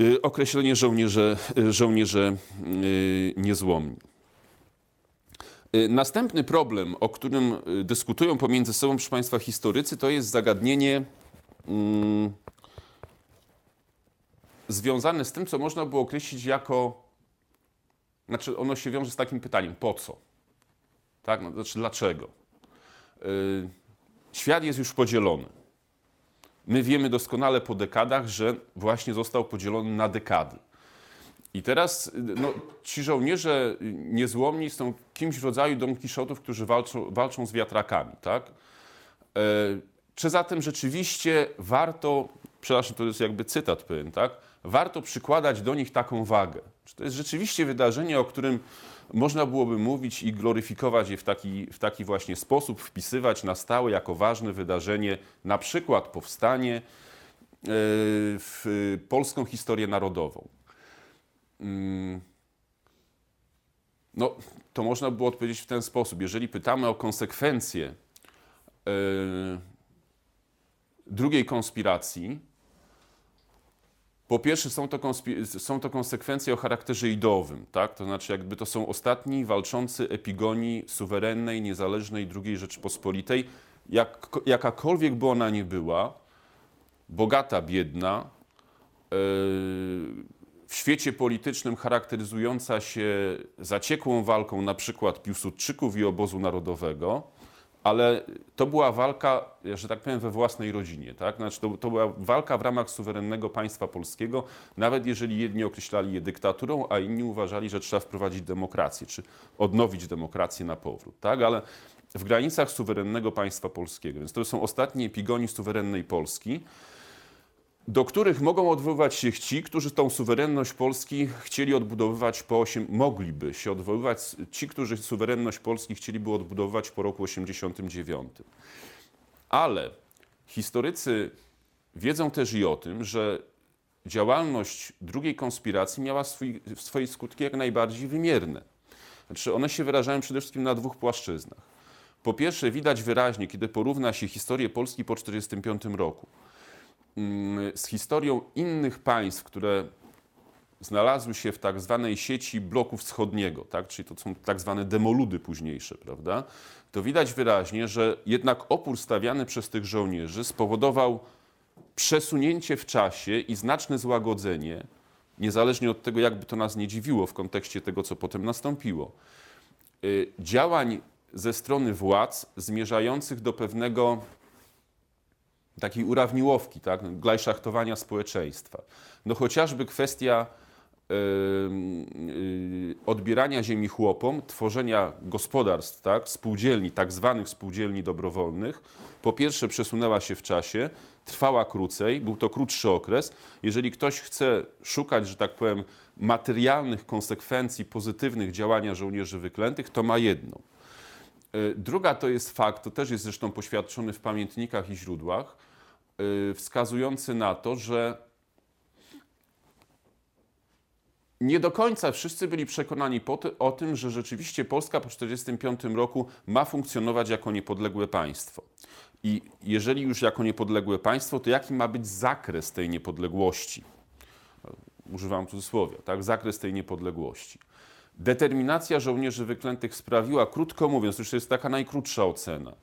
y, określenie żołnierze, żołnierze y, niezłomni. Y, następny problem, o którym y, dyskutują pomiędzy sobą, proszę Państwa, historycy, to jest zagadnienie mm, związane z tym, co można było określić jako. Znaczy, ono się wiąże z takim pytaniem: po co? Tak? No, znaczy, dlaczego? Yy, świat jest już podzielony. My wiemy doskonale po dekadach, że właśnie został podzielony na dekady. I teraz no, ci żołnierze niezłomni są kimś w rodzaju Don Kiszotów, którzy walczą, walczą z wiatrakami, tak? E, czy zatem rzeczywiście warto, przepraszam, to jest jakby cytat pewien, tak? Warto przykładać do nich taką wagę? Czy to jest rzeczywiście wydarzenie, o którym można byłoby mówić i gloryfikować je w taki, w taki właśnie sposób, wpisywać na stałe jako ważne wydarzenie, na przykład powstanie, e, w polską historię narodową? Mm. No, to można było odpowiedzieć w ten sposób. Jeżeli pytamy o konsekwencje yy, drugiej konspiracji, po pierwsze są to, są to, konsekwencje o charakterze ideowym, tak? to znaczy jakby to są ostatni walczący epigonii suwerennej, niezależnej II Rzeczypospolitej, jak, jakakolwiek by ona nie była, bogata, biedna, yy, w świecie politycznym charakteryzująca się zaciekłą walką na przykład Piłsudczyków i obozu narodowego, ale to była walka, że tak powiem, we własnej rodzinie. Tak? Znaczy to, to była walka w ramach suwerennego państwa polskiego, nawet jeżeli jedni określali je dyktaturą, a inni uważali, że trzeba wprowadzić demokrację, czy odnowić demokrację na powrót. Tak? Ale w granicach suwerennego państwa polskiego. Więc to są ostatnie epigoni suwerennej Polski do których mogą odwoływać się ci, którzy tą suwerenność Polski chcieli odbudowywać po 8, mogliby się odwoływać ci, którzy suwerenność Polski chcieliby odbudowywać po roku 89. Ale historycy wiedzą też i o tym, że działalność drugiej konspiracji miała swój, swoje skutki jak najbardziej wymierne. Znaczy one się wyrażają przede wszystkim na dwóch płaszczyznach. Po pierwsze, widać wyraźnie, kiedy porówna się historię Polski po 1945 roku z historią innych państw, które znalazły się w tak zwanej sieci bloku wschodniego, tak? czyli to są tak zwane demoludy późniejsze, prawda? to widać wyraźnie, że jednak opór stawiany przez tych żołnierzy spowodował przesunięcie w czasie i znaczne złagodzenie, niezależnie od tego, jakby to nas nie dziwiło w kontekście tego, co potem nastąpiło, y, działań ze strony władz zmierzających do pewnego takiej urawniłowki, tak, glajszachtowania społeczeństwa. No chociażby kwestia yy, yy, odbierania ziemi chłopom, tworzenia gospodarstw, tak, spółdzielni, tak zwanych spółdzielni dobrowolnych, po pierwsze przesunęła się w czasie, trwała krócej, był to krótszy okres. Jeżeli ktoś chce szukać, że tak powiem, materialnych konsekwencji pozytywnych działania żołnierzy wyklętych, to ma jedną. Yy, druga to jest fakt, to też jest zresztą poświadczony w pamiętnikach i źródłach, wskazujący na to, że nie do końca wszyscy byli przekonani o tym, że rzeczywiście Polska po 1945 roku ma funkcjonować jako niepodległe państwo. I jeżeli już jako niepodległe państwo, to jaki ma być zakres tej niepodległości? Używam cudzysłowia, tak? Zakres tej niepodległości. Determinacja żołnierzy wyklętych sprawiła, krótko mówiąc, już to jest taka najkrótsza ocena, y,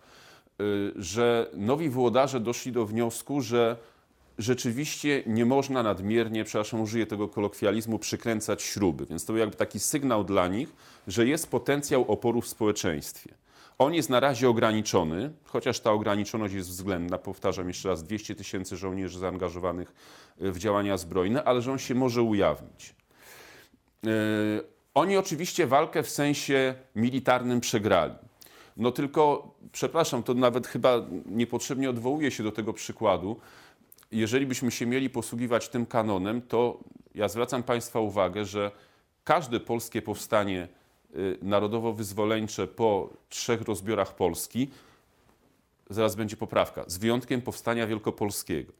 że nowi włodarze doszli do wniosku, że rzeczywiście nie można nadmiernie, przepraszam, użyję tego kolokwializmu, przykręcać śruby. Więc to był jakby taki sygnał dla nich, że jest potencjał oporu w społeczeństwie. On jest na razie ograniczony, chociaż ta ograniczoność jest względna. Powtarzam jeszcze raz, 200 tysięcy żołnierzy zaangażowanych w działania zbrojne, ale że on się może ujawnić. Yy, oni oczywiście walkę w sensie militarnym przegrali. No tylko, przepraszam, to nawet chyba niepotrzebnie odwołuję się do tego przykładu. Jeżeli byśmy się mieli posługiwać tym kanonem, to ja zwracam Państwa uwagę, że każde polskie powstanie y, narodowo-wyzwoleńcze po trzech rozbiorach Polski, zaraz będzie poprawka, z wyjątkiem powstania wielkopolskiego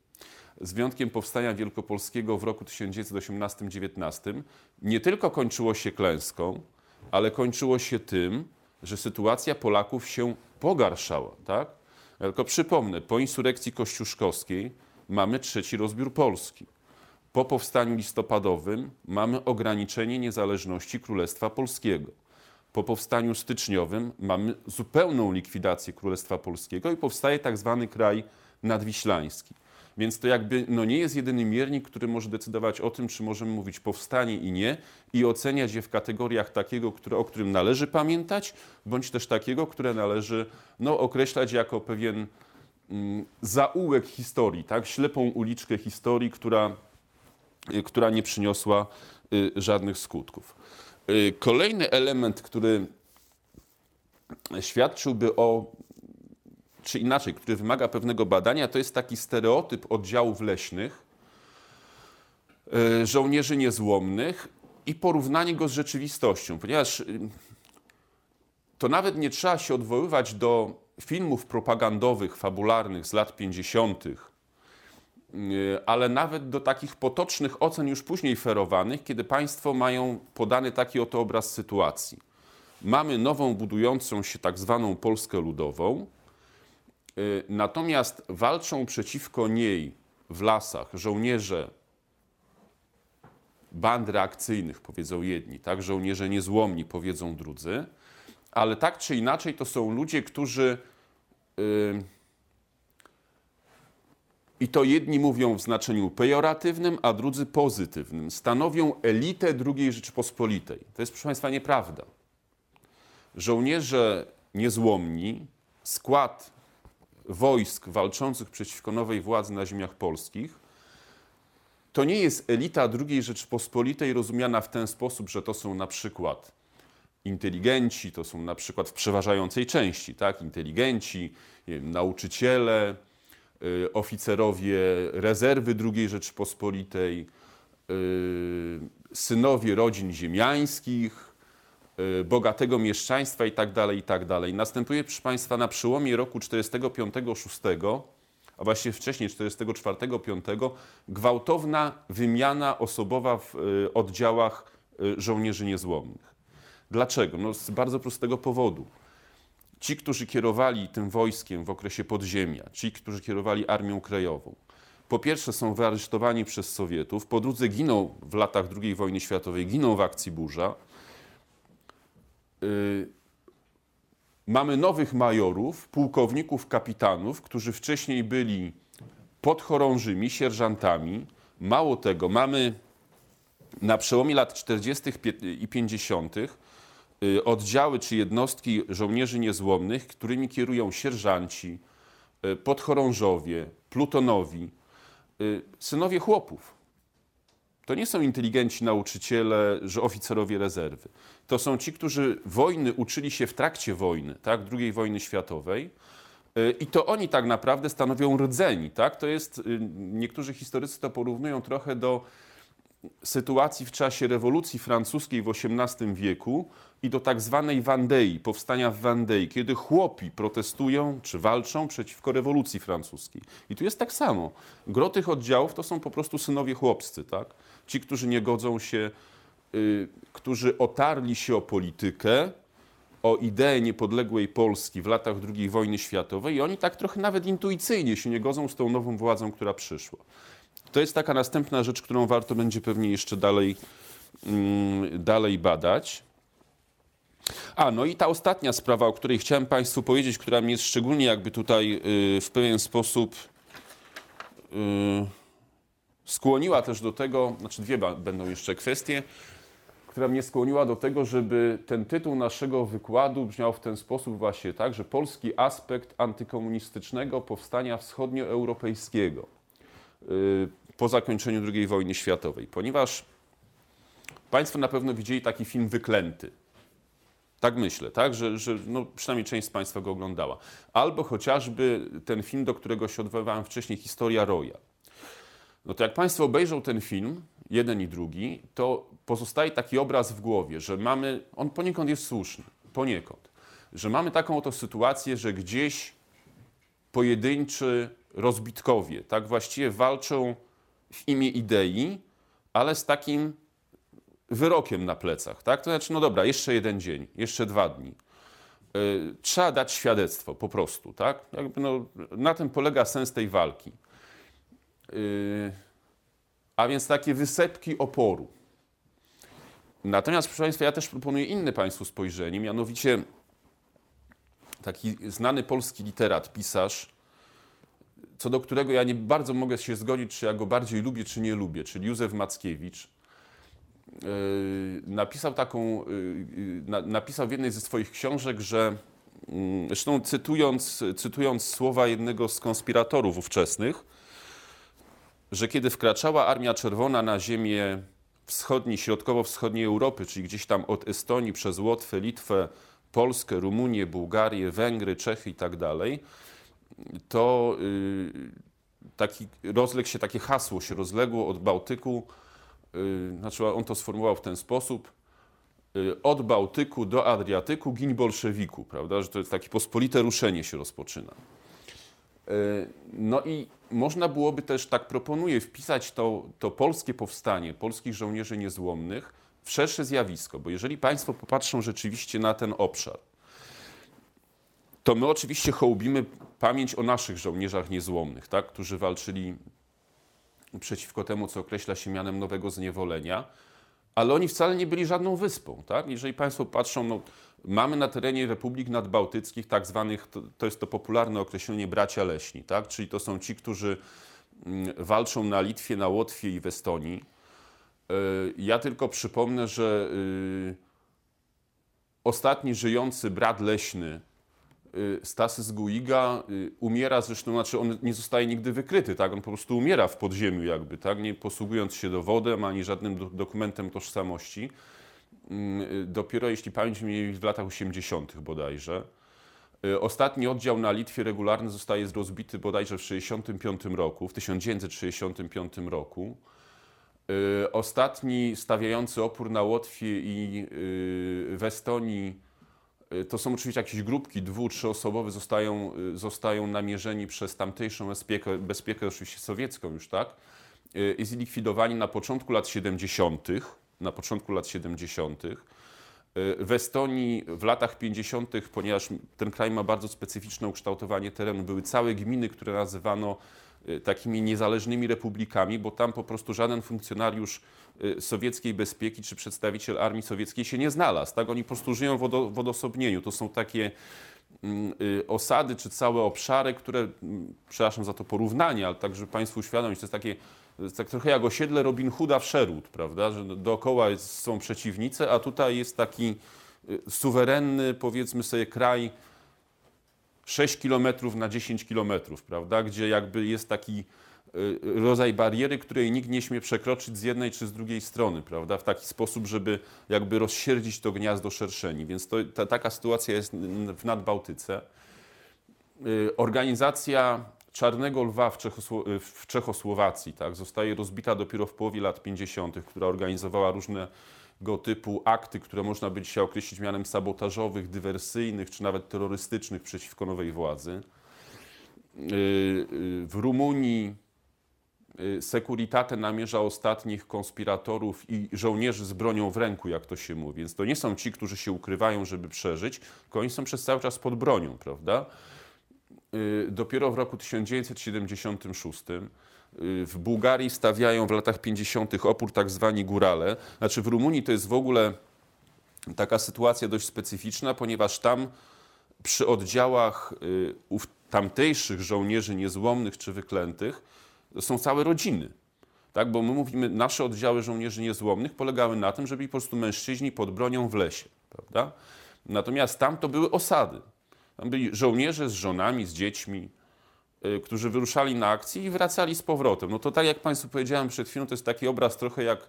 z wyjątkiem powstania wielkopolskiego w roku 1918-19, nie tylko kończyło się klęską, ale kończyło się tym, że sytuacja Polaków się pogarszała. Tak? Tylko przypomnę, po insurekcji kościuszkowskiej mamy trzeci rozbiór Polski. Po powstaniu listopadowym mamy ograniczenie niezależności Królestwa Polskiego. Po powstaniu styczniowym mamy zupełną likwidację Królestwa Polskiego i powstaje tak zwany kraj nadwiślański. Więc to jakby no nie jest jedyny miernik, który może decydować o tym, czy możemy mówić powstanie i nie i oceniać je w kategoriach takiego, które, o którym należy pamiętać, bądź też takiego, które należy no, określać jako pewien mm, zaułek historii, tak? ślepą uliczkę historii, która, y, która nie przyniosła y, żadnych skutków. Y, kolejny element, który świadczyłby o czy inaczej, który wymaga pewnego badania, to jest taki stereotyp oddziałów leśnych, e, żołnierzy niezłomnych i porównanie go z rzeczywistością, ponieważ y, to nawet nie trzeba się odwoływać do filmów propagandowych, fabularnych z lat 50., y, ale nawet do takich potocznych ocen już później ferowanych, kiedy państwo mają podany taki oto obraz sytuacji. Mamy nową budującą się tak zwaną Polskę Ludową, natomiast walczą przeciwko niej w lasach żołnierze band reakcyjnych, powiedzą jedni, tak? żołnierze niezłomni, powiedzą drudzy, ale tak czy inaczej to są ludzie, którzy. Yy, i to jedni mówią w znaczeniu pejoratywnym, a drudzy pozytywnym. Stanowią elitę II Rzeczypospolitej. To jest, proszę Państwa, nieprawda. Żołnierze niezłomni, skład wojsk walczących przeciwko nowej władzy na ziemiach polskich, to nie jest elita II Rzeczypospolitej rozumiana w ten sposób, że to są na przykład inteligenci, to są na przykład w przeważającej części, tak, inteligenci, wiem, nauczyciele, y, oficerowie rezerwy II Rzeczypospolitej, y, synowie rodzin ziemiańskich, bogatego mieszczaństwa i tak dalej, i tak dalej. Następuje, proszę Państwa, na przełomie roku 45-6, a właściwie wcześniej 44-5, gwałtowna wymiana osobowa w y, oddziałach y, żołnierzy niezłomnych. Dlaczego? No z bardzo prostego powodu. Ci, którzy kierowali tym wojskiem w okresie podziemia, ci, którzy kierowali Armią Krajową, po pierwsze są wyaresztowani przez Sowietów, po drugie giną w latach II wojny światowej, giną w akcji Burza, Y, mamy nowych majorów, pułkowników, kapitanów, którzy wcześniej byli podchorążymi, sierżantami. Mało tego, mamy na przełomie lat 40. i 50. Y, oddziały czy jednostki żołnierzy niezłomnych, którymi kierują sierżanci, y, podchorążowie, plutonowi, synowie chłopów. To nie są inteligenci nauczyciele, że oficerowie rezerwy. To są ci, którzy wojny uczyli się w trakcie wojny, tak, II wojny światowej. Y, I to oni tak naprawdę stanowią rdzeń. Tak? To jest, y, niektórzy historycy to porównują trochę do sytuacji w czasie rewolucji francuskiej w XVIII wieku i do tak zwanej Wandei, powstania w Wandei, kiedy chłopi protestują czy walczą przeciwko rewolucji francuskiej. I tu jest tak samo. Gro tych oddziałów to są po prostu synowie chłopscy, tak? Ci, którzy nie godzą się y, którzy otarli się o politykę, o ideę niepodległej Polski w latach II wojny światowej i oni tak trochę nawet intuicyjnie się nie godzą z tą nową władzą, która przyszła. To jest taka następna rzecz, którą warto będzie pewnie jeszcze dalej, mm, dalej badać. A, no i ta ostatnia sprawa, o której chciałem Państwu powiedzieć, która mnie szczególnie jakby tutaj y, w pewien sposób y, skłoniła też do tego, znaczy dwie będą jeszcze kwestie, która mnie skłoniła do tego, żeby ten tytuł naszego wykładu brzmiał w ten sposób właśnie tak, że polski aspekt antykomunistycznego powstania wschodnioeuropejskiego y, po zakończeniu II wojny światowej, ponieważ Państwo na pewno widzieli taki film Wyklęty. Tak myślę, tak? że, że no, przynajmniej część z Państwa go oglądała. Albo chociażby ten film, do którego się odwoływałem wcześniej, Historia Roya. No to jak Państwo obejrzą ten film, jeden i drugi, to pozostaje taki obraz w głowie, że mamy, on poniekąd jest słuszny, poniekąd, że mamy taką oto sytuację, że gdzieś pojedynczy rozbitkowie, tak właściwie walczą w imię idei, ale z takim wyrokiem na plecach, tak? To znaczy, no dobra, jeszcze jeden dzień, jeszcze dwa dni. Yy, trzeba dać świadectwo po prostu, tak? Jakby no, na tym polega sens tej walki. Yy, a więc takie wysepki oporu. Natomiast, proszę Państwa, ja też proponuję inne Państwu spojrzenie, mianowicie taki znany polski literat, pisarz, co do którego ja nie bardzo mogę się zgodzić, czy ja go bardziej lubię, czy nie lubię, czyli Józef Mackiewicz, yy, napisał taką, yy, napisał w jednej ze swoich książek, że yy, zresztą cytując, cytując słowa jednego z konspiratorów ówczesnych, że kiedy wkraczała Armia Czerwona na ziemię wschodniej, środkowo-wschodniej Europy, czyli gdzieś tam od Estonii przez Łotwę, Litwę, Polskę, Rumunię, Bułgarię, Węgry, Czechy i tak dalej, to y, taki, rozległ się takie hasło, się rozległo od Bałtyku, y, znaczy on to sformułował w ten sposób, y, od Bałtyku do Adriatyku gin bolszewiku, prawda, że to jest takie pospolite ruszenie się rozpoczyna. No i można byłoby też, tak proponuję, wpisać to, to polskie powstanie polskich żołnierzy niezłomnych w szersze zjawisko, bo jeżeli Państwo popatrzą rzeczywiście na ten obszar, to my oczywiście hołbimy pamięć o naszych żołnierzach niezłomnych, tak, którzy walczyli przeciwko temu, co określa się mianem nowego zniewolenia, ale oni wcale nie byli żadną wyspą. Tak? Jeżeli Państwo patrzą, no, mamy na terenie republik nadbałtyckich tak zwanych, to, to jest to popularne określenie bracia leśni, tak? czyli to są ci, którzy mm, walczą na Litwie, na Łotwie i w Estonii. E, ja tylko przypomnę, że y, ostatni żyjący brat leśny Stasy z Guiga y, umiera, zresztą znaczy on nie zostaje nigdy wykryty, tak? on po prostu umiera w podziemiu jakby, tak? nie posługując się dowodem ani żadnym do, dokumentem tożsamości. Mm, y, dopiero jeśli pamięć mnie w latach 80. bodajże. Ostatni oddział na Litwie regularny zostaje rozbity bodajże w 1965 roku, w 1965 roku. Ostatni stawiający opór na Łotwie i w Estonii Y, to są oczywiście jakieś grupki dwu-, trzyosobowe, zostają, y, zostają namierzeni przez tamtejszą bezpiekę, bezpiekę oczywiście sowiecką już, tak? Y, I zlikwidowani na początku lat 70., na początku lat 70. W Estonii w latach 50., ponieważ ten kraj ma bardzo specyficzne ukształtowanie terenu, były całe gminy, które nazywano takimi niezależnymi republikami, bo tam po prostu żaden funkcjonariusz Y, sowieckiej bezpieki czy przedstawiciel armii sowieckiej się nie znalazł. Tak? Oni po prostu żyją w, odosobnieniu. To są takie mm, y, osady czy całe obszary, które, mm, przepraszam za to porównanie, ale tak, żeby Państwu uświadomić, to jest takie tak trochę jak osiedle Robin Hooda w Sherwood, prawda, że dookoła są przeciwnice, a tutaj jest taki y, suwerenny, powiedzmy sobie, kraj 6 kilometrów na 10 kilometrów, prawda, gdzie jakby jest taki Y, rodzaj bariery, której nikt nie śmie przekroczyć z jednej czy z drugiej strony, prawda? W taki sposób, żeby jakby rozsierdzić to gniazdo szerszeni. Więc to, ta, taka sytuacja jest w Nadbałtyce. Y, organizacja Czarnego Lwa w, Czechosło w Czechosłowacji tak, zostaje rozbita dopiero w połowie lat 50., która organizowała różnego typu akty, które można by dzisiaj określić mianem sabotażowych, dywersyjnych czy nawet terrorystycznych przeciwko nowej władzy. Y, w Rumunii y, Securitate namierza ostatnich konspiratorów i żołnierzy z bronią w ręku, jak to się mówi. Więc to nie są ci, którzy się ukrywają, żeby przeżyć, tylko oni są przez cały czas pod bronią, prawda? Y, Dopiero w roku 1976 y, w Bułgarii stawiają w latach 50. opór tak zwani górale. Znaczy w Rumunii to jest w ogóle taka sytuacja dość specyficzna, ponieważ tam przy oddziałach y, tamtejszych żołnierzy niezłomnych czy wyklętych są całe rodziny. Tak, bo my mówimy, nasze oddziały żołnierzy niezłomnych polegały na tym, że byli po prostu mężczyźni pod bronią w lesie. Prawda? Natomiast tam to były osady. Tam byli żołnierze z żonami, z dziećmi, y, którzy wyruszali na akcję i wracali z powrotem. No to tak jak Państwu powiedziałem przed chwilą, to jest taki obraz trochę jak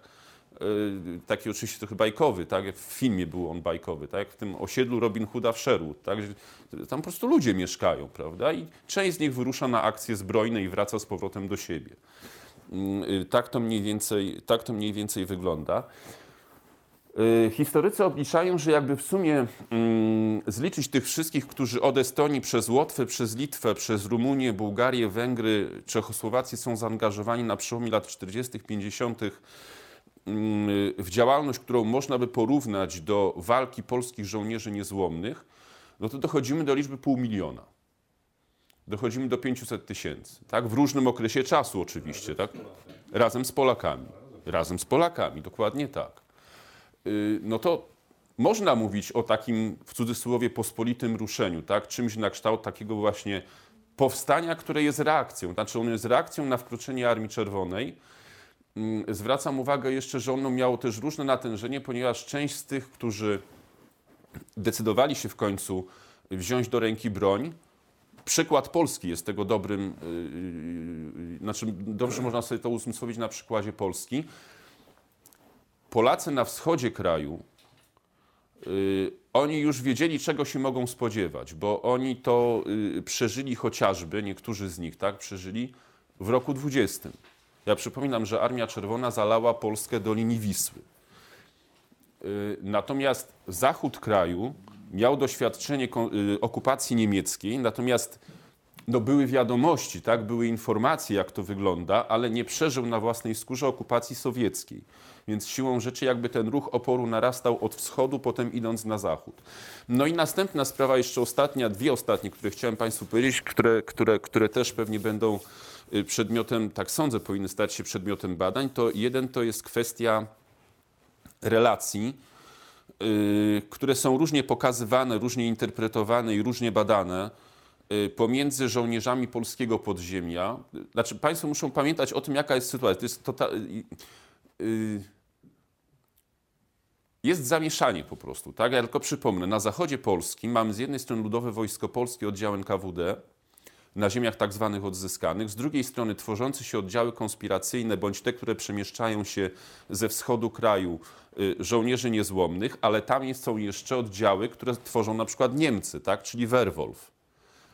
y, taki oczywiście trochę bajkowy, tak? W filmie był on bajkowy, tak? Jak w tym osiedlu Robin Hooda w Sherwood, tak? Tam po prostu ludzie mieszkają, prawda? I część z nich wyrusza na akcje zbrojne i wraca z powrotem do siebie. Mm, y, Tak to mniej więcej, tak to mniej więcej wygląda. Y, Historycy obliczają, że jakby w sumie mm, zliczyć tych wszystkich, którzy od Estonii przez Łotwę, przez Litwę, przez Rumunię, Bułgarię, Węgry, Czechosłowację są zaangażowani na przełomie lat 40., 50. mm, w działalność, którą można by porównać do walki polskich żołnierzy niezłomnych, no to dochodzimy do liczby pół miliona. Dochodzimy do 500 tysięcy, tak? W różnym okresie czasu oczywiście, tak? Razem z Polakami. Razem z Polakami, dokładnie tak no to można mówić o takim w cudzysłowie pospolitym ruszeniu, tak? czymś na kształt takiego właśnie powstania, które jest reakcją. Znaczy ono jest reakcją na wkroczenie Armii Czerwonej. Mm, Zwracam uwagę jeszcze, że ono miało też różne natężenie, ponieważ część z tych, którzy decydowali się w końcu wziąć do ręki broń, przykład Polski jest tego dobrym, yy, znaczy dobrze można sobie to uzmysłowić na przykładzie Polski. Polacy na wschodzie kraju, y, oni już wiedzieli, czego się mogą spodziewać, bo oni to y, przeżyli chociażby, niektórzy z nich, tak, przeżyli w roku 20. Ja przypominam, że Armia Czerwona zalała Polskę do linii Wisły. Y, Natomiast zachód kraju miał doświadczenie okupacji niemieckiej, natomiast no były wiadomości, tak, były informacje, jak to wygląda, ale nie przeżył na własnej skórze okupacji sowieckiej. Więc siłą rzeczy jakby ten ruch oporu narastał od wschodu, potem idąc na zachód. No i następna sprawa, jeszcze ostatnia, dwie ostatnie, które chciałem Państwu powiedzieć, które, które, które też pewnie będą y, przedmiotem, tak sądzę, powinny stać się przedmiotem badań, to jeden to jest kwestia relacji, y, które są różnie pokazywane, różnie interpretowane i różnie badane pomiędzy żołnierzami polskiego podziemia. Znaczy, Państwo muszą pamiętać o tym, jaka jest sytuacja. To jest tota, y, y, jest zamieszanie po prostu, tak? Ja tylko przypomnę, na zachodzie Polski mamy z jednej strony Ludowe Wojsko Polskie, oddział NKWD, na ziemiach tak zwanych odzyskanych, z drugiej strony tworzące się oddziały konspiracyjne, bądź te, które przemieszczają się ze wschodu kraju, y, żołnierzy niezłomnych, ale tam są jeszcze oddziały, które tworzą na przykład Niemcy, tak? czyli Werwolf.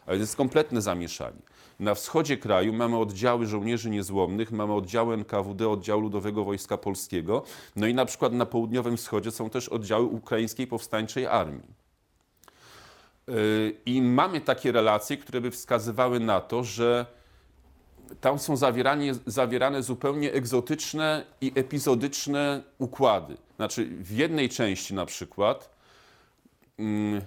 A więc jest kompletne zamieszanie. Na wschodzie kraju mamy oddziały żołnierzy niezłomnych, mamy oddziały NKWD, oddział Ludowego Wojska Polskiego, no i na przykład na południowym wschodzie są też oddziały Ukraińskiej Powstańczej Armii. Yy, I mamy takie relacje, które by wskazywały na to, że tam są zawieranie, zawierane zupełnie egzotyczne i epizodyczne układy. Znaczy, w jednej części na przykład, mm,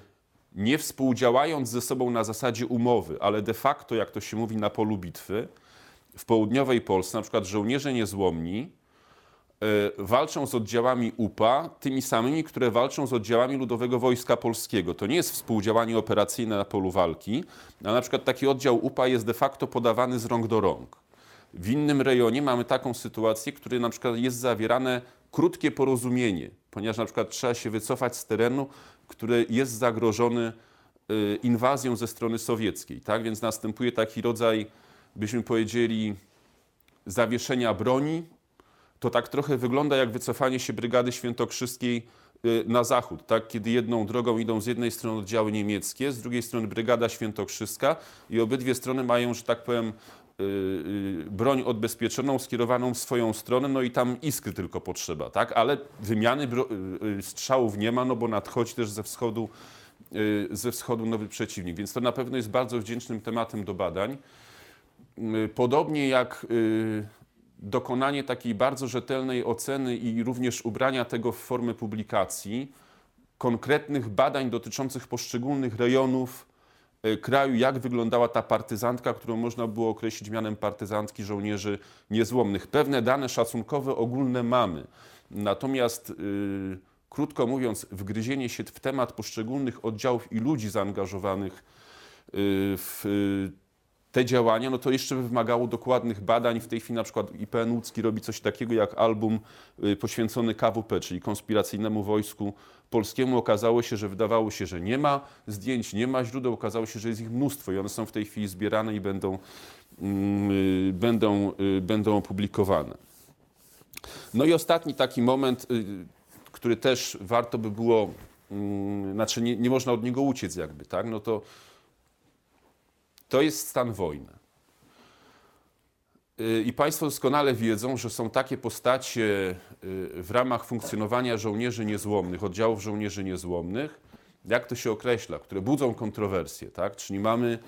nie współdziałając ze sobą na zasadzie umowy, ale de facto, jak to się mówi, na polu bitwy, w południowej Polsce, na przykład żołnierze niezłomni, y, walczą z oddziałami UPA, tymi samymi, które walczą z oddziałami Ludowego Wojska Polskiego. To nie jest współdziałanie operacyjne na polu walki, a na przykład taki oddział UPA jest de facto podawany z rąk do rąk. W innym rejonie mamy taką sytuację, w której na przykład jest zawierane krótkie porozumienie, ponieważ na przykład trzeba się wycofać z terenu, który jest zagrożony inwazją ze strony sowieckiej. Tak? Więc następuje taki rodzaj, byśmy powiedzieli, zawieszenia broni, to tak trochę wygląda jak wycofanie się Brygady Świętokrzyskiej y, na zachód, tak? kiedy jedną drogą idą z jednej strony oddziały niemieckie, z drugiej strony Brygada Świętokrzyska i obydwie strony mają, że tak powiem, broń odbezpieczoną, skierowaną w swoją stronę, no i tam iskry tylko potrzeba, tak? ale wymiany y, y, strzałów nie ma, no bo nadchodzi też ze wschodu, y, ze wschodu nowy przeciwnik, więc to na pewno jest bardzo wdzięcznym tematem do badań. Y, Podobnie jak y, dokonanie takiej bardzo rzetelnej oceny i również ubrania tego w formę publikacji, konkretnych badań dotyczących poszczególnych rejonów kraju, jak wyglądała ta partyzantka, którą można było określić mianem partyzantki żołnierzy niezłomnych. Pewne dane szacunkowe ogólne mamy. Natomiast yy, krótko mówiąc, wgryzienie się w temat poszczególnych oddziałów i ludzi zaangażowanych yy, w te działania, no to jeszcze wymagało dokładnych badań. W tej chwili na przykład IPN łódzki robi coś takiego jak album y, poświęcony KWP, czyli konspiracyjnemu wojsku polskiemu. Okazało się, że wydawało się, że nie ma zdjęć, nie ma źródeł. Okazało się, że jest ich mnóstwo i one są w tej chwili zbierane i będą, yy, będą, yy, będą opublikowane. No i ostatni taki moment, yy, który też warto by było, mm, znaczy nie, nie można od niego uciec jakby, tak? No to to jest stan wojny. Y, I Państwo doskonale wiedzą, że są takie postacie y, w ramach funkcjonowania żołnierzy niezłomnych, oddziałów żołnierzy niezłomnych, jak to się określa, które budzą kontrowersje, tak? Czyli mamy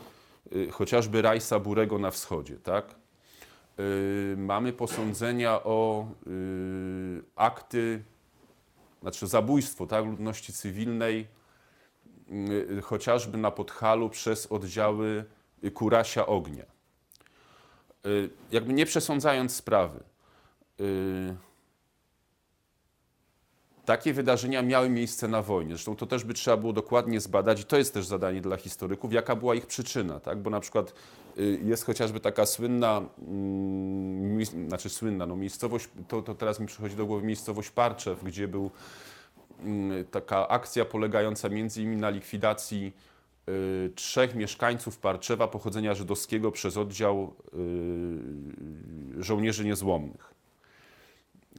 y, chociażby Rajsa Burego na wschodzie, tak? Mamy posądzenia o akty, znaczy zabójstwo tak? ludności cywilnej, chociażby na Podhalu przez oddziały Kurasia Ognia. Y, jakby nie przesądzając sprawy, y, takie wydarzenia miały miejsce na wojnie. Zresztą to też by trzeba było dokładnie zbadać i to jest też zadanie dla historyków, jaka była ich przyczyna. Tak? Bo na przykład y, jest chociażby taka słynna, mm, znaczy słynna, no miejscowość, to, to teraz mi przychodzi do głowy miejscowość Parczew, gdzie był mm, taka akcja polegająca między innymi na likwidacji trzech mieszkańców Parczewa pochodzenia żydowskiego przez oddział y, żołnierzy niezłomnych,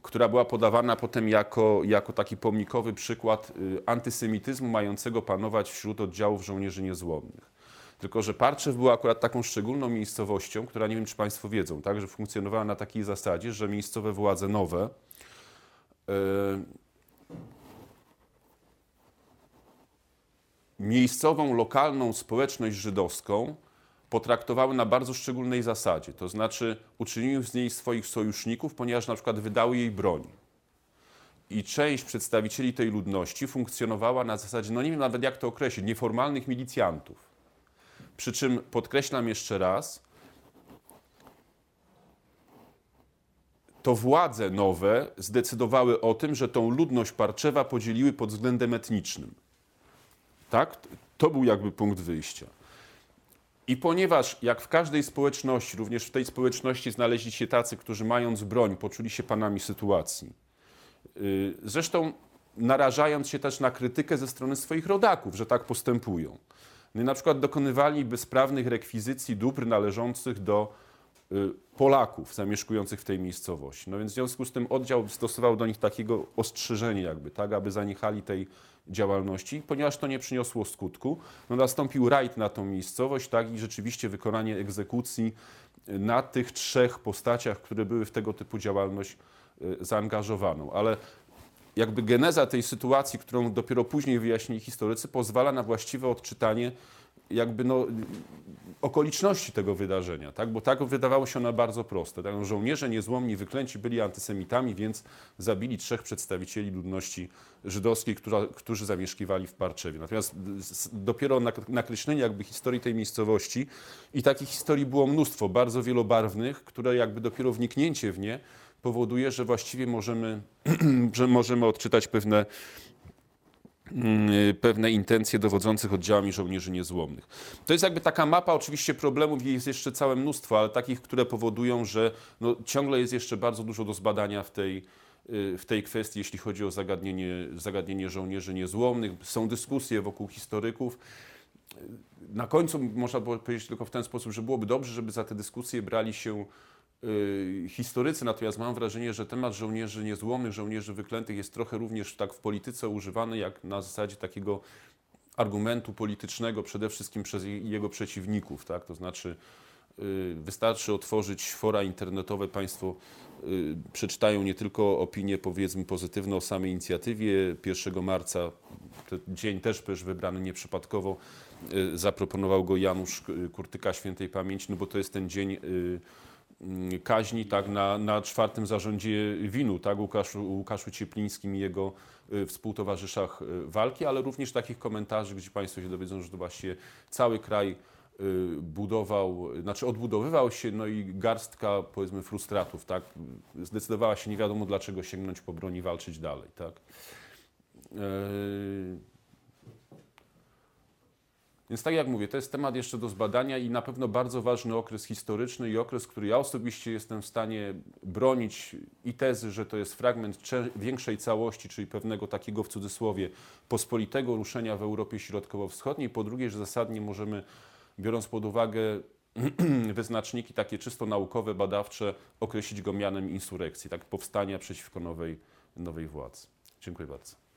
która była podawana potem jako, jako taki pomnikowy przykład y, antysemityzmu mającego panować wśród oddziałów żołnierzy niezłomnych. Tylko, że Parczew była akurat taką szczególną miejscowością, która nie wiem, czy Państwo wiedzą, tak, że funkcjonowała na takiej zasadzie, że miejscowe władze nowe miejscową, lokalną społeczność żydowską potraktowały na bardzo szczególnej zasadzie. To znaczy uczyniły z niej swoich sojuszników, ponieważ na przykład wydały jej broń. I część przedstawicieli tej ludności funkcjonowała na zasadzie, no nie wiem nawet jak to określić, nieformalnych milicjantów. Przy czym podkreślam jeszcze raz, to władze nowe zdecydowały o tym, że tą ludność Parczewa podzieliły pod względem etnicznym. Tak? To był jakby punkt wyjścia. I ponieważ, jak w każdej społeczności, również w tej społeczności znaleźli się tacy, którzy mając broń, poczuli się panami sytuacji, yy, zresztą narażając się też na krytykę ze strony swoich rodaków, że tak postępują. No na przykład dokonywali bezprawnych rekwizycji dóbr należących do y, Polaków zamieszkujących w tej miejscowości. No więc w związku z tym oddział stosował do nich takiego ostrzeżenie jakby, tak, aby zaniechali tej działalności, ponieważ to nie przyniosło skutku. No, nastąpił rajd na tą miejscowość tak, i rzeczywiście wykonanie egzekucji na tych trzech postaciach, które były w tego typu działalność y, zaangażowaną. Ale jakby geneza tej sytuacji, którą dopiero później wyjaśnili historycy, pozwala na właściwe odczytanie jakby no, okoliczności tego wydarzenia, tak? bo tak wydawało się one bardzo proste. Tak? Żołnierze niezłomni wyklęci byli antysemitami, więc zabili trzech przedstawicieli ludności żydowskiej, która, którzy zamieszkiwali w Parczewie. Natomiast dopiero nakreślenie jakby historii tej miejscowości i takich historii było mnóstwo, bardzo wielobarwnych, które jakby dopiero wniknięcie w nie powoduje, że właściwie możemy, że możemy odczytać pewne pewne intencje dowodzących oddziałami żołnierzy niezłomnych. To jest jakby taka mapa, oczywiście problemów jest jeszcze całe mnóstwo, ale takich, które powodują, że no, ciągle jest jeszcze bardzo dużo do zbadania w tej, y, w tej kwestii, jeśli chodzi o zagadnienie, zagadnienie żołnierzy niezłomnych. Są dyskusje wokół historyków. Na końcu można powiedzieć tylko w ten sposób, że byłoby dobrze, żeby za te dyskusje brali się Y, historycy, natomiast mam wrażenie, że temat żołnierzy niezłomnych, żołnierzy wyklętych jest trochę również tak w polityce używany jak na zasadzie takiego argumentu politycznego przede wszystkim przez jego przeciwników. Tak? To znaczy y, wystarczy otworzyć fora internetowe, Państwo y, przeczytają nie tylko opinie powiedzmy pozytywne o samej inicjatywie 1 marca, ten dzień też też wybrany nieprzypadkowo, zaproponował go Janusz Kurtyka Świętej Pamięci, no bo to jest ten dzień kaźni tak, na, na czwartym zarządzie winu, tak, Łukaszu, Łukaszu Cieplińskim i jego y, współtowarzyszach y, walki, ale również takich komentarzy, gdzie Państwo się dowiedzą, że to właśnie cały kraj y, budował, znaczy odbudowywał się, no i garstka powiedzmy frustratów, tak, zdecydowała się nie wiadomo dlaczego sięgnąć po broń i walczyć dalej, tak. Yy, Więc tak jak mówię, to jest temat jeszcze do zbadania i na pewno bardzo ważny okres historyczny i okres, który ja osobiście jestem w stanie bronić i tezy, że to jest fragment większej całości, czyli pewnego takiego w cudzysłowie pospolitego ruszenia w Europie Środkowo-Wschodniej. Po drugie, że zasadnie możemy, biorąc pod uwagę wyznaczniki takie czysto naukowe, badawcze, określić go mianem insurekcji, tak powstania przeciwko nowej, nowej władzy. Dziękuję bardzo.